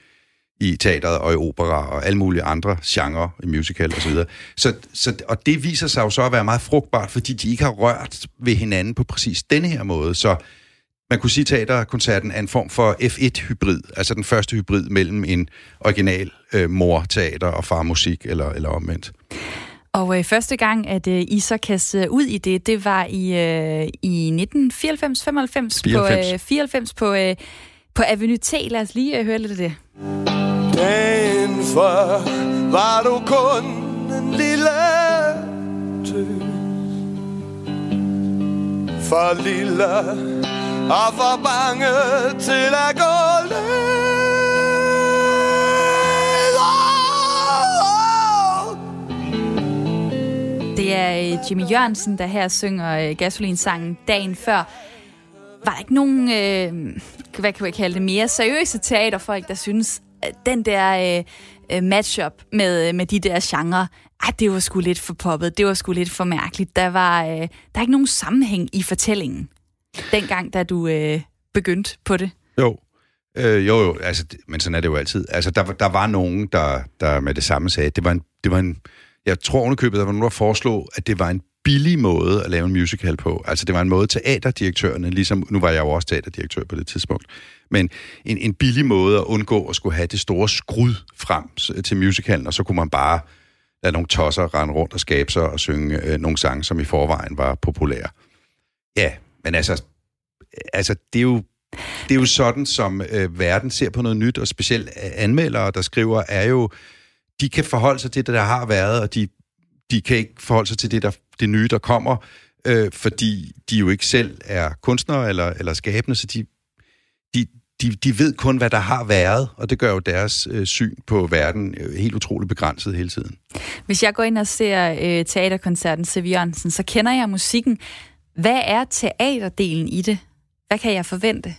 i teateret og i opera og alle mulige andre genrer, i musical osv. Så, så, så, og det viser sig jo så at være meget frugtbart, fordi de ikke har rørt ved hinanden på præcis denne her måde. Så man kunne sige, at teaterkoncerten er en form for F1-hybrid, altså den første hybrid mellem en original øh, mor-teater og far-musik, eller, eller omvendt. Og øh, første gang, at øh, I så kastede ud i det, det var i, øh, i 1994-95 på, øh, 94 på, øh, på Avenue T. Lad os lige øh, høre lidt af det. Dagen før var du kun en lille tøs For lille og for bange til at gå Det er øh, Jimmy Jørgensen, der her synger øh, gasolinsangen dagen før. Var der ikke nogen, øh, hvad kan vi kalde det, mere seriøse teaterfolk, der synes, at den der øh, øh matchup med, med de der genrer, at det var sgu lidt for poppet, det var sgu lidt for mærkeligt. Der var øh, der er ikke nogen sammenhæng i fortællingen, dengang, da du øh, begyndte på det. Jo, Øh, jo, jo, altså, men sådan er det jo altid. Altså, der, der var nogen, der, der med det samme sagde, det var en, det var en jeg tror underkøbet, der var nogen, der foreslog, at det var en billig måde at lave en musical på. Altså det var en måde, teaterdirektørerne, ligesom, nu var jeg jo også teaterdirektør på det tidspunkt, men en, en billig måde at undgå at skulle have det store skrud frem til musicalen, og så kunne man bare lade nogle tosser rende rundt og skabe sig og synge øh, nogle sange, som i forvejen var populære. Ja, men altså, altså det er jo det er jo sådan, som øh, verden ser på noget nyt, og specielt øh, anmeldere, der skriver, er jo de kan forholde sig til det, der har været, og de, de kan ikke forholde sig til det, der, det nye, der kommer, øh, fordi de jo ikke selv er kunstnere eller, eller skabende, så de, de, de, de ved kun, hvad der har været, og det gør jo deres øh, syn på verden øh, helt utroligt begrænset hele tiden. Hvis jeg går ind og ser øh, teaterkoncerten Sevillonsen, så kender jeg musikken. Hvad er teaterdelen i det? Hvad kan jeg forvente?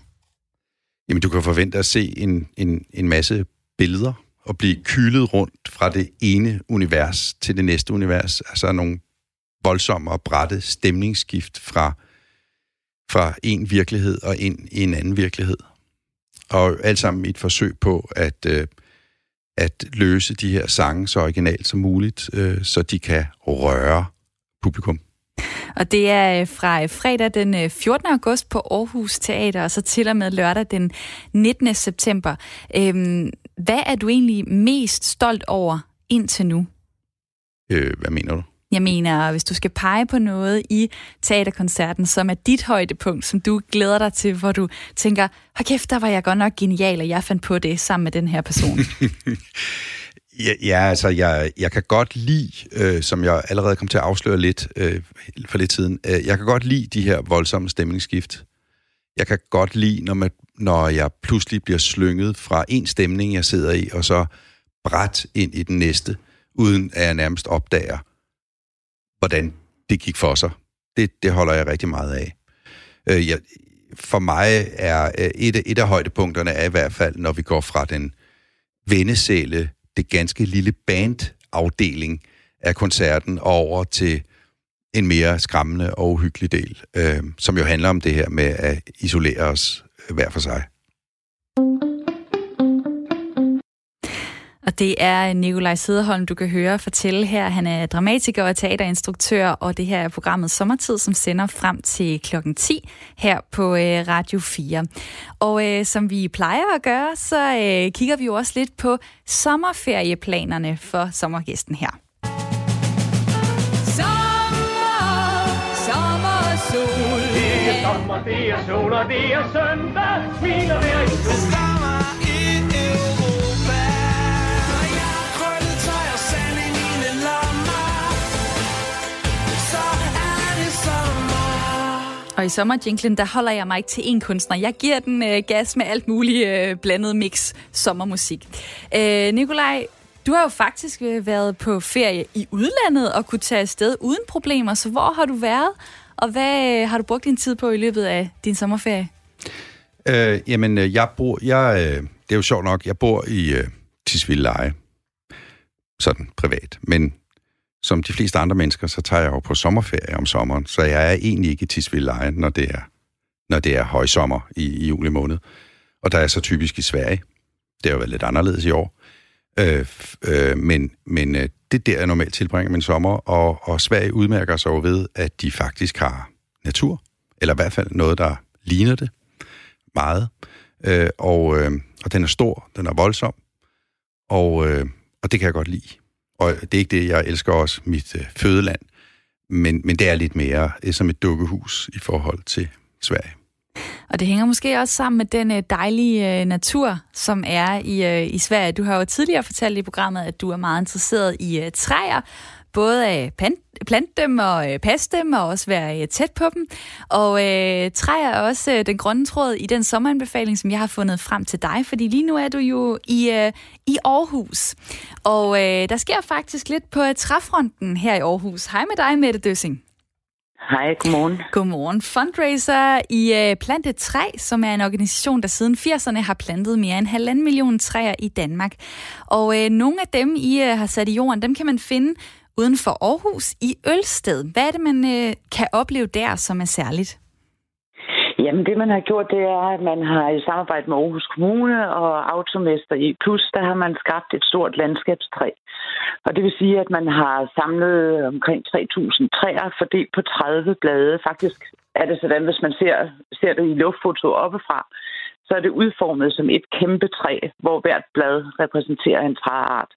Jamen, du kan forvente at se en, en, en masse billeder at blive kylet rundt fra det ene univers til det næste univers. Altså nogle voldsomme og brætte stemningsskift fra, fra en virkelighed og ind i en anden virkelighed. Og alt sammen i et forsøg på at, øh, at løse de her sange så originalt som muligt, øh, så de kan røre publikum. Og det er øh, fra øh, fredag den 14. Øh, august på Aarhus Teater, og så til og med lørdag den 19. september. Øhm, hvad er du egentlig mest stolt over indtil nu? Øh, hvad mener du? Jeg mener, hvis du skal pege på noget i teaterkoncerten, som er dit højdepunkt, som du glæder dig til, hvor du tænker, hold kæft, der var jeg godt nok genial, og jeg fandt på det sammen med den her person. Ja, ja altså, jeg, jeg kan godt lide, øh, som jeg allerede kom til at afsløre lidt øh, for lidt siden, øh, jeg kan godt lide de her voldsomme stemningsskift. Jeg kan godt lide, når, man, når jeg pludselig bliver slynget fra en stemning, jeg sidder i, og så bræt ind i den næste, uden at jeg nærmest opdager, hvordan det gik for sig. Det, det holder jeg rigtig meget af. Øh, jeg, for mig er øh, et, et af højdepunkterne er i hvert fald, når vi går fra den vendesæle det ganske lille bandafdeling af koncerten over til en mere skræmmende og uhyggelig del, øh, som jo handler om det her med at isolere os øh, hver for sig. Og det er Nikolaj Sederholm, du kan høre fortælle her. Han er dramatiker og teaterinstruktør, og det her er programmet Sommertid, som sender frem til klokken 10 her på øh, Radio 4. Og øh, som vi plejer at gøre, så øh, kigger vi jo også lidt på sommerferieplanerne for sommergæsten her. Sommer, sommer, sol, sommer, det er sol, og det er søndag. Smiler hver en sol. Og i sommerjinglen, der holder jeg mig ikke til én kunstner. Jeg giver den øh, gas med alt muligt øh, blandet mix sommermusik. Øh, Nikolaj, du har jo faktisk øh, været på ferie i udlandet og kunne tage afsted uden problemer. Så hvor har du været, og hvad øh, har du brugt din tid på i løbet af din sommerferie? Øh, jamen, øh, jeg bor... Jeg, øh, det er jo sjovt nok, jeg bor i øh, Tisvildeleje. Sådan privat. Men som de fleste andre mennesker, så tager jeg jo på sommerferie om sommeren. Så jeg er egentlig ikke i Tisvildeleje, når det er, når det er højsommer i, i juli måned. Og der er så typisk i Sverige. Det har jo været lidt anderledes i år. Øh, øh, men men øh, det er der, jeg normalt tilbringer min sommer. Og, og Sverige udmærker sig jo ved, at de faktisk har natur. Eller i hvert fald noget, der ligner det meget. Øh, og, øh, og den er stor, den er voldsom, og, øh, og det kan jeg godt lide. Og det er ikke det, jeg elsker også mit øh, fødeland, men, men det er lidt mere øh, som et dukkehus i forhold til Sverige. Og det hænger måske også sammen med den øh, dejlige øh, natur, som er i, øh, i Sverige. Du har jo tidligere fortalt i programmet, at du er meget interesseret i træer, både at pan- plante dem og øh, passe dem, og også være øh, tæt på dem. Og øh, træer er også øh, den grønne tråd i den sommeranbefaling, som jeg har fundet frem til dig, fordi lige nu er du jo i, øh, i Aarhus. Og øh, der sker faktisk lidt på øh, træfronten her i Aarhus. Hej med dig, Mette Døssing. Hej, godmorgen. Godmorgen. Fundraiser i øh, Plant et Træ, som er en organisation, der siden 80'erne har plantet mere end halvanden million træer i Danmark. Og øh, nogle af dem, I øh, har sat i jorden, dem kan man finde uden for Aarhus i Ølsted. Hvad er det, man øh, kan opleve der, som er særligt? Jamen, det man har gjort, det er, at man har i samarbejde med Aarhus Kommune og Automester i Plus, der har man skabt et stort landskabstræ. Og det vil sige, at man har samlet omkring 3.000 træer fordelt på 30 blade. Faktisk er det sådan, hvis man ser, ser det i luftfoto oppefra, så er det udformet som et kæmpe træ, hvor hvert blad repræsenterer en træart.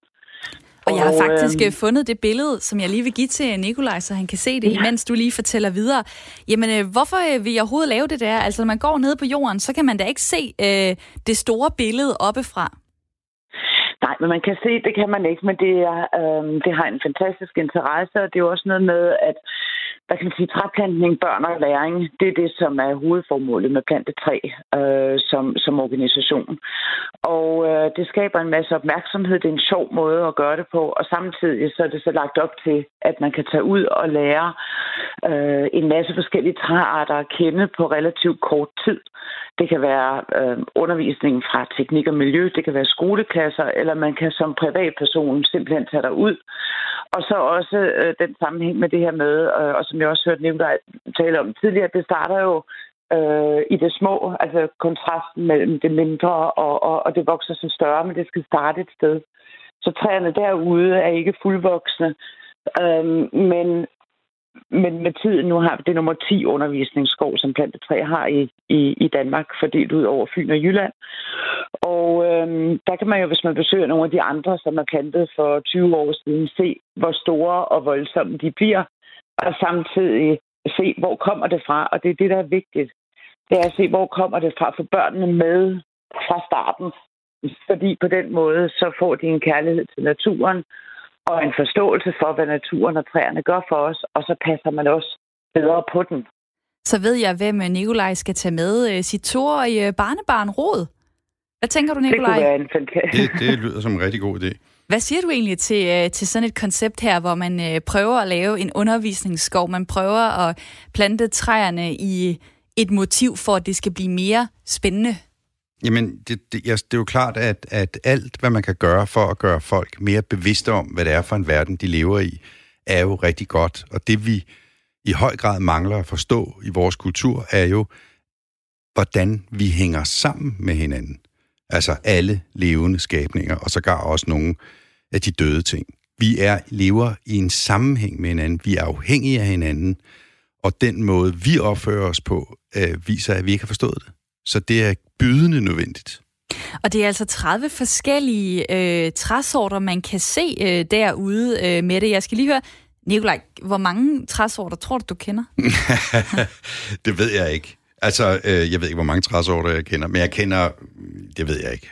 Og jeg har faktisk øhm, øh, fundet det billede, som jeg lige vil give til Nikolaj, så han kan se det, imens du lige fortæller videre. Jamen, øh, hvorfor øh, vil jeg overhovedet lave det der? Altså, når man går ned på jorden, så kan man da ikke se øh, det store billede oppefra. Nej, men man kan se, det kan man ikke, men det, er, øh, det har en fantastisk interesse, og det er jo også noget med, at hvad kan man sige, træplantning, børn og læring, det er det, som er hovedformålet med Plante 3 øh, som, som organisation. Og øh, det skaber en masse opmærksomhed, det er en sjov måde at gøre det på, og samtidig så er det så lagt op til, at man kan tage ud og lære øh, en masse forskellige træarter at kende på relativt kort tid. Det kan være øh, undervisning fra teknik og miljø, det kan være skoleklasser, eller man kan som privatperson simpelthen tage ud. Og så også øh, den sammenhæng med det her med, øh, og som jeg også hørte Nicolaj tale om tidligere, det starter jo øh, i det små, altså kontrasten mellem det mindre og, og, og det vokser så større, men det skal starte et sted. Så træerne derude er ikke fuldvoksne, øh, men men med tiden, nu har det nummer 10 undervisningsskov, som Plantetræ har i, i, i Danmark, fordelt ud over Fyn og Jylland. Og øhm, der kan man jo, hvis man besøger nogle af de andre, som er plantet for 20 år siden, se, hvor store og voldsomme de bliver, og samtidig se, hvor kommer det fra, og det er det, der er vigtigt. Det er at se, hvor kommer det fra, for børnene med fra starten. Fordi på den måde, så får de en kærlighed til naturen, og en forståelse for, hvad naturen og træerne gør for os, og så passer man også bedre på den. Så ved jeg, hvem øh, Nikolaj skal tage med øh, sit toårige barnebarn Rod. Hvad tænker du, Det Nikolaj? kunne være en fantastisk... Det, det lyder som en rigtig god idé. Hvad siger du egentlig til, øh, til sådan et koncept her, hvor man øh, prøver at lave en undervisningsskov? Man prøver at plante træerne i et motiv for, at det skal blive mere spændende. Jamen, det, det, det er jo klart, at, at alt, hvad man kan gøre for at gøre folk mere bevidste om, hvad det er for en verden, de lever i, er jo rigtig godt. Og det, vi i høj grad mangler at forstå i vores kultur, er jo, hvordan vi hænger sammen med hinanden. Altså alle levende skabninger, og sågar også nogle af de døde ting. Vi er lever i en sammenhæng med hinanden. Vi er afhængige af hinanden. Og den måde, vi opfører os på, øh, viser, at vi ikke har forstået det. Så det er bydende nødvendigt. Og det er altså 30 forskellige øh, træsorter, man kan se øh, derude øh, med det. Jeg skal lige høre, Nikolaj, hvor mange træsorter tror du, du kender? det ved jeg ikke. Altså, øh, jeg ved ikke, hvor mange træsorter jeg kender, men jeg kender, det ved jeg ikke.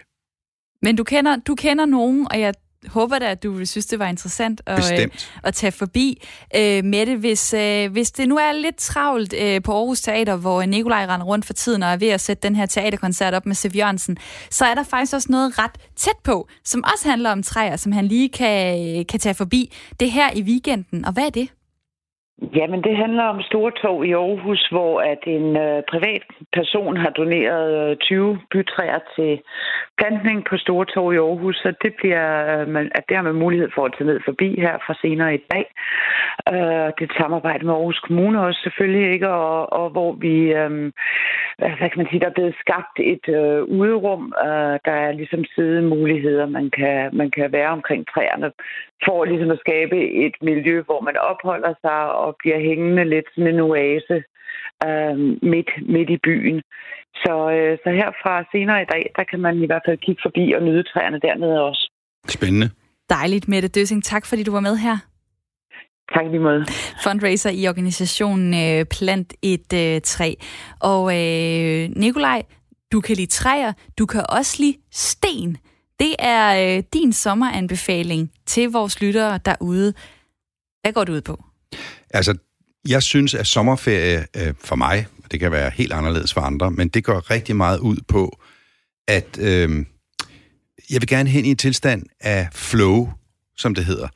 Men du kender, du kender nogen, og jeg håber da, at du vil synes, det var interessant at, øh, Bestemt. at tage forbi øh, med det. Hvis, øh, hvis det nu er lidt travlt øh, på Aarhus Teater, hvor Nikolaj render rundt for tiden og er ved at sætte den her teaterkoncert op med Siv Jørgensen, så er der faktisk også noget ret tæt på, som også handler om træer, som han lige kan, kan tage forbi. Det her i weekenden. Og hvad er det? Jamen, det handler om Stortog i Aarhus, hvor at en øh, privat person har doneret øh, 20 bytræer til plantning på Stortog i Aarhus, så det bliver øh, man, at det har man mulighed for at tage ned forbi her fra senere i dag. Øh, det er et samarbejde med Aarhus Kommune også selvfølgelig, ikke? Og, og hvor vi, øh, hvad kan man sige, der er blevet skabt et øh, uderum, øh, der er ligesom sidemuligheder, man kan, man kan være omkring træerne, for ligesom at skabe et miljø, hvor man opholder sig og bliver hængende lidt sådan en oase øh, midt, midt i byen. Så, øh, så herfra senere i dag, der kan man i hvert fald kigge forbi og nyde træerne dernede også. Spændende. Dejligt, Mette Døsing. Tak, fordi du var med her. Tak lige måde. Fundraiser i organisationen øh, Plant et øh, træ. Og øh, Nikolaj, du kan lide træer, du kan også lide sten. Det er øh, din sommeranbefaling til vores lyttere derude. Hvad går du ud på? Altså, jeg synes, at sommerferie øh, for mig, og det kan være helt anderledes for andre, men det går rigtig meget ud på, at øh, jeg vil gerne hen i en tilstand af flow, som det hedder.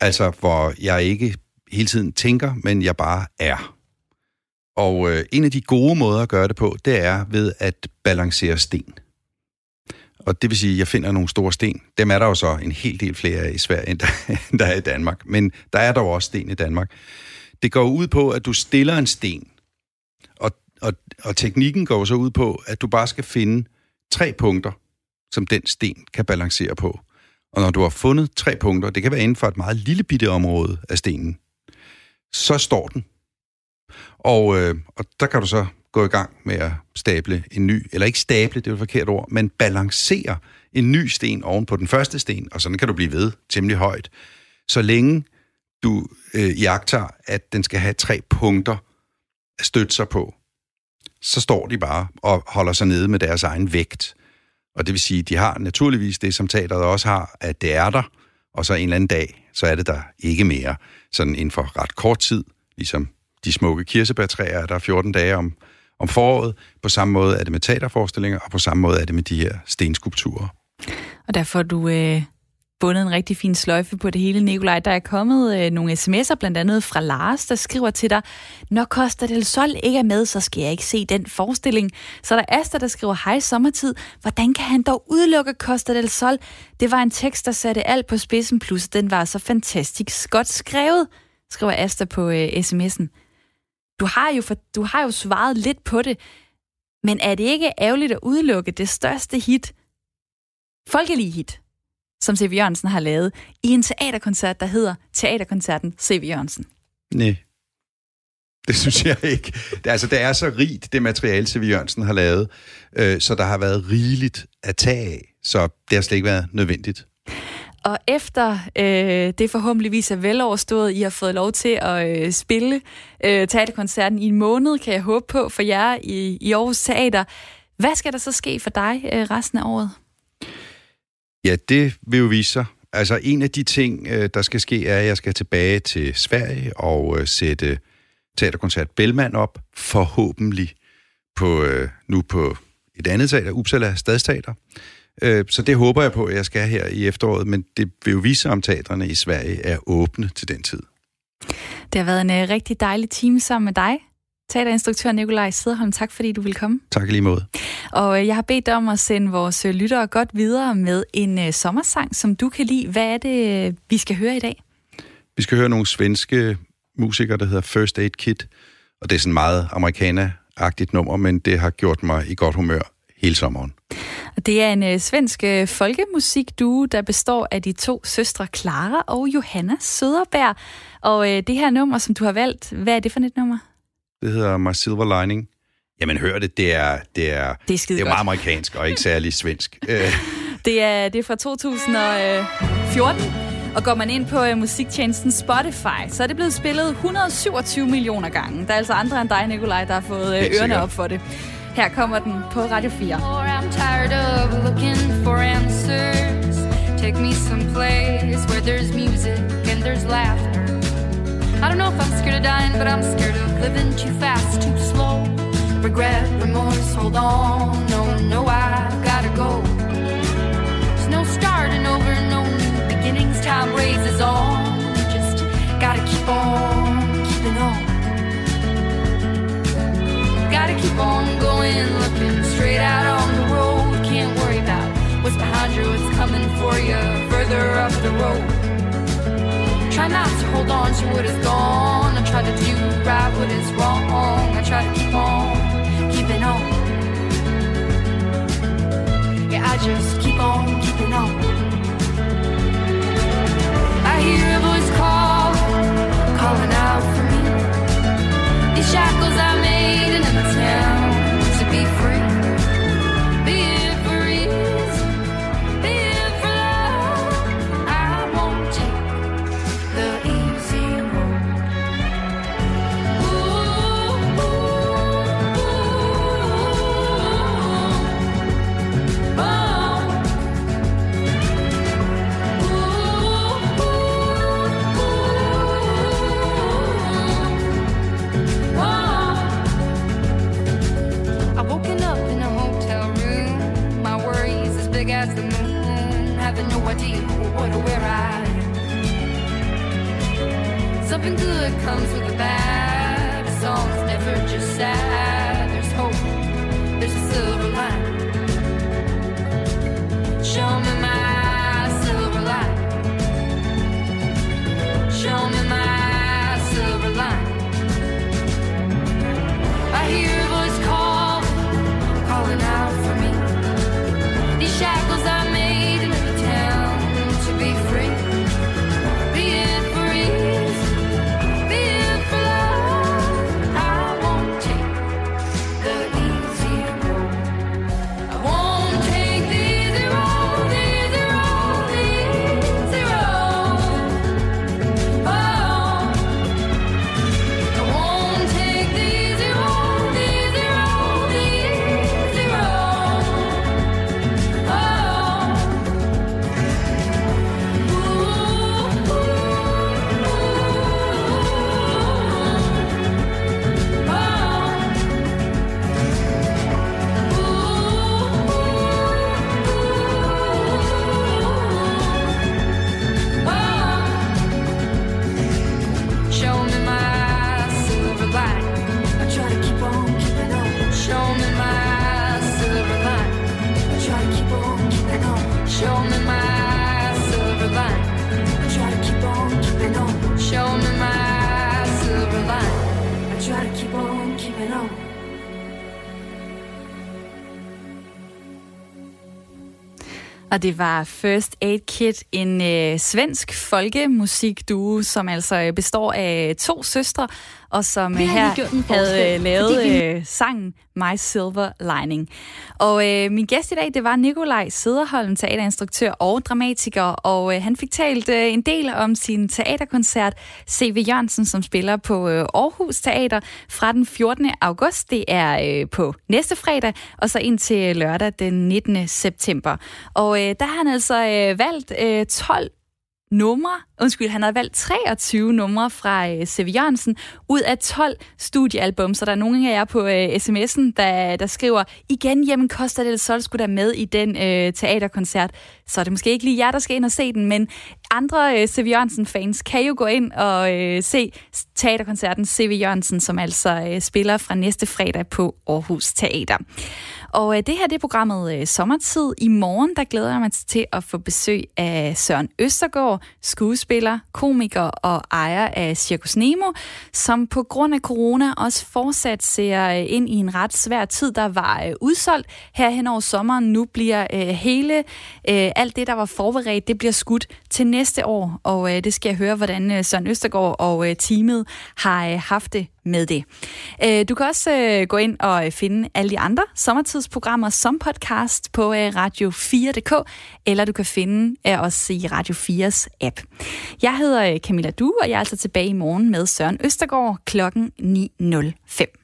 Altså, hvor jeg ikke hele tiden tænker, men jeg bare er. Og øh, en af de gode måder at gøre det på, det er ved at balancere sten. Og det vil sige, at jeg finder nogle store sten. Dem er der jo så en hel del flere af i Sverige, end der, end der er i Danmark. Men der er dog også sten i Danmark. Det går ud på, at du stiller en sten. Og, og, og teknikken går så ud på, at du bare skal finde tre punkter, som den sten kan balancere på. Og når du har fundet tre punkter, det kan være inden for et meget lille bitte område af stenen, så står den. Og, øh, og der kan du så gå i gang med at stable en ny, eller ikke stable, det er jo et forkert ord, men balancere en ny sten oven på den første sten, og sådan kan du blive ved temmelig højt. Så længe du øh, jagter, at den skal have tre punkter at støtte sig på, så står de bare og holder sig nede med deres egen vægt. Og det vil sige, de har naturligvis det, som teateret også har, at det er der, og så en eller anden dag, så er det der ikke mere. Sådan inden for ret kort tid, ligesom de smukke kirsebærtræer, der er 14 dage om, om foråret. På samme måde er det med teaterforestillinger, og på samme måde er det med de her stenskulpturer. Og der får du øh, bundet en rigtig fin sløjfe på det hele, Nikolaj. Der er kommet øh, nogle sms'er, blandt andet fra Lars, der skriver til dig, når Costa del Sol ikke er med, så skal jeg ikke se den forestilling. Så er der Asta, der skriver, hej sommertid, hvordan kan han dog udelukke Costa del Sol? Det var en tekst, der satte alt på spidsen, plus den var så fantastisk godt skrevet, skriver Asta på øh, sms'en. Du har, jo for, du har jo svaret lidt på det, men er det ikke ærgerligt at udelukke det største hit, folkelige hit, som C.V. Jørgensen har lavet, i en teaterkoncert, der hedder Teaterkoncerten C.V. Jørgensen? Nej. Det synes jeg ikke. Det, altså, det er så rigt, det materiale, C.V. Jørgensen har lavet, øh, så der har været rigeligt at tage af, så det har slet ikke været nødvendigt. Og efter øh, det forhåbentligvis er veloverstået, I har fået lov til at øh, spille øh, teaterkoncerten i en måned, kan jeg håbe på for jer i, i Aarhus Teater. Hvad skal der så ske for dig øh, resten af året? Ja, det vil jo vise sig. Altså en af de ting, øh, der skal ske, er, at jeg skal tilbage til Sverige og øh, sætte teaterkoncert Bellman op, forhåbentlig på, øh, nu på et andet teater, Uppsala Stadsteater. Øh, så det håber jeg på, at jeg skal her i efteråret, men det vil jo vise sig, om teatrene i Sverige er åbne til den tid. Det har været en uh, rigtig dejlig time sammen med dig, teaterinstruktør Nikolaj Sederholm. Tak fordi du vil komme. Tak lige måde. Og uh, jeg har bedt dig om at sende vores uh, lyttere godt videre med en sommersang, som du kan lide. Hvad er det, vi skal høre i dag? Vi skal høre nogle svenske musikere, der hedder First Aid Kit, og det er sådan meget amerikaner-agtigt nummer, men det har gjort mig i godt humør hele sommeren. Det er en øh, svensk øh, folkemusikduo, der består af de to søstre Clara og Johanna Søderberg. Og øh, det her nummer, som du har valgt, hvad er det for et nummer? Det hedder My Silver Lining. Jamen hør det, det er, det er, det er, det er meget amerikansk og ikke særlig svensk. det, er, det er fra 2014, Og går man ind på uh, musiktjenesten Spotify, så er det blevet spillet 127 millioner gange. Der er altså andre end dig, Nikolaj, der har fået uh, ørerne op for det. Her kommer den på Radio 4. I'm tired of looking for answers. Take me someplace where there's music and there's laughter. I don't know if I'm scared of dying, but I'm scared of living too fast, too slow. Regret, remorse, hold on. No, no, I've gotta go. There's no starting over, no new beginnings. Time raises on. Just gotta keep on Gotta keep on going, looking straight out on the road. Can't worry about what's behind you, what's coming for you further up the road. Try not to hold on to what is gone. I try to do right what is wrong. I try to keep on keeping on. Yeah, I just keep on keeping on. I hear a voice call, calling out for me. Shackles I made in a town to be free. Big as the moon. Having no idea what or where I am. Something good comes with the bad. A song's never just sad. There's hope. There's a silver lining. Show me my Og det var First Aid Kit, en øh, svensk folkemusikduo, som altså øh, består af to søstre, og som øh, her lige gjort en havde øh, lavet vi- øh, sangen My Silver Lining. Og øh, min gæst i dag, det var Nikolaj Sederholm, teaterinstruktør og dramatiker, og øh, han fik talt øh, en del om sin teaterkoncert C.V. Jørgensen, som spiller på øh, Aarhus Teater fra den 14. august. Det er øh, på næste fredag, og så indtil lørdag den 19. september. Og øh, der har han altså øh, valgt øh, 12 numre, undskyld, han har valgt 23 numre fra øh, C.V. Jørgensen ud af 12 studiealbum, så der er nogen af jer på øh, sms'en, der, der skriver, igen, jamen Costa del Sol skulle da med i den øh, teaterkoncert. Så er det måske ikke lige jer, der skal ind og se den, men andre øh, C.V. Jørgensen-fans kan jo gå ind og øh, se teaterkoncerten C.V. Jørgensen, som altså øh, spiller fra næste fredag på Aarhus Teater. Og øh, det her det er programmet øh, Sommertid. I morgen der glæder jeg mig til at få besøg af Søren Østergaard, skuespiller, komiker og ejer af Circus Nemo, som på grund af corona også fortsat ser øh, ind i en ret svær tid, der var øh, udsolgt her hen over sommeren. Nu bliver øh, hele øh, alt det, der var forberedt, det bliver skudt til næste år, og øh, det skal jeg høre, hvordan øh, Søren Østergaard og øh, teamet har øh, haft det med det. Øh, du kan også øh, gå ind og øh, finde alle de andre sommertidsprogrammer som podcast på radio4.dk, eller du kan finde os i Radio 4's app. Jeg hedder Camilla Du, og jeg er altså tilbage i morgen med Søren Østergaard klokken 9.05.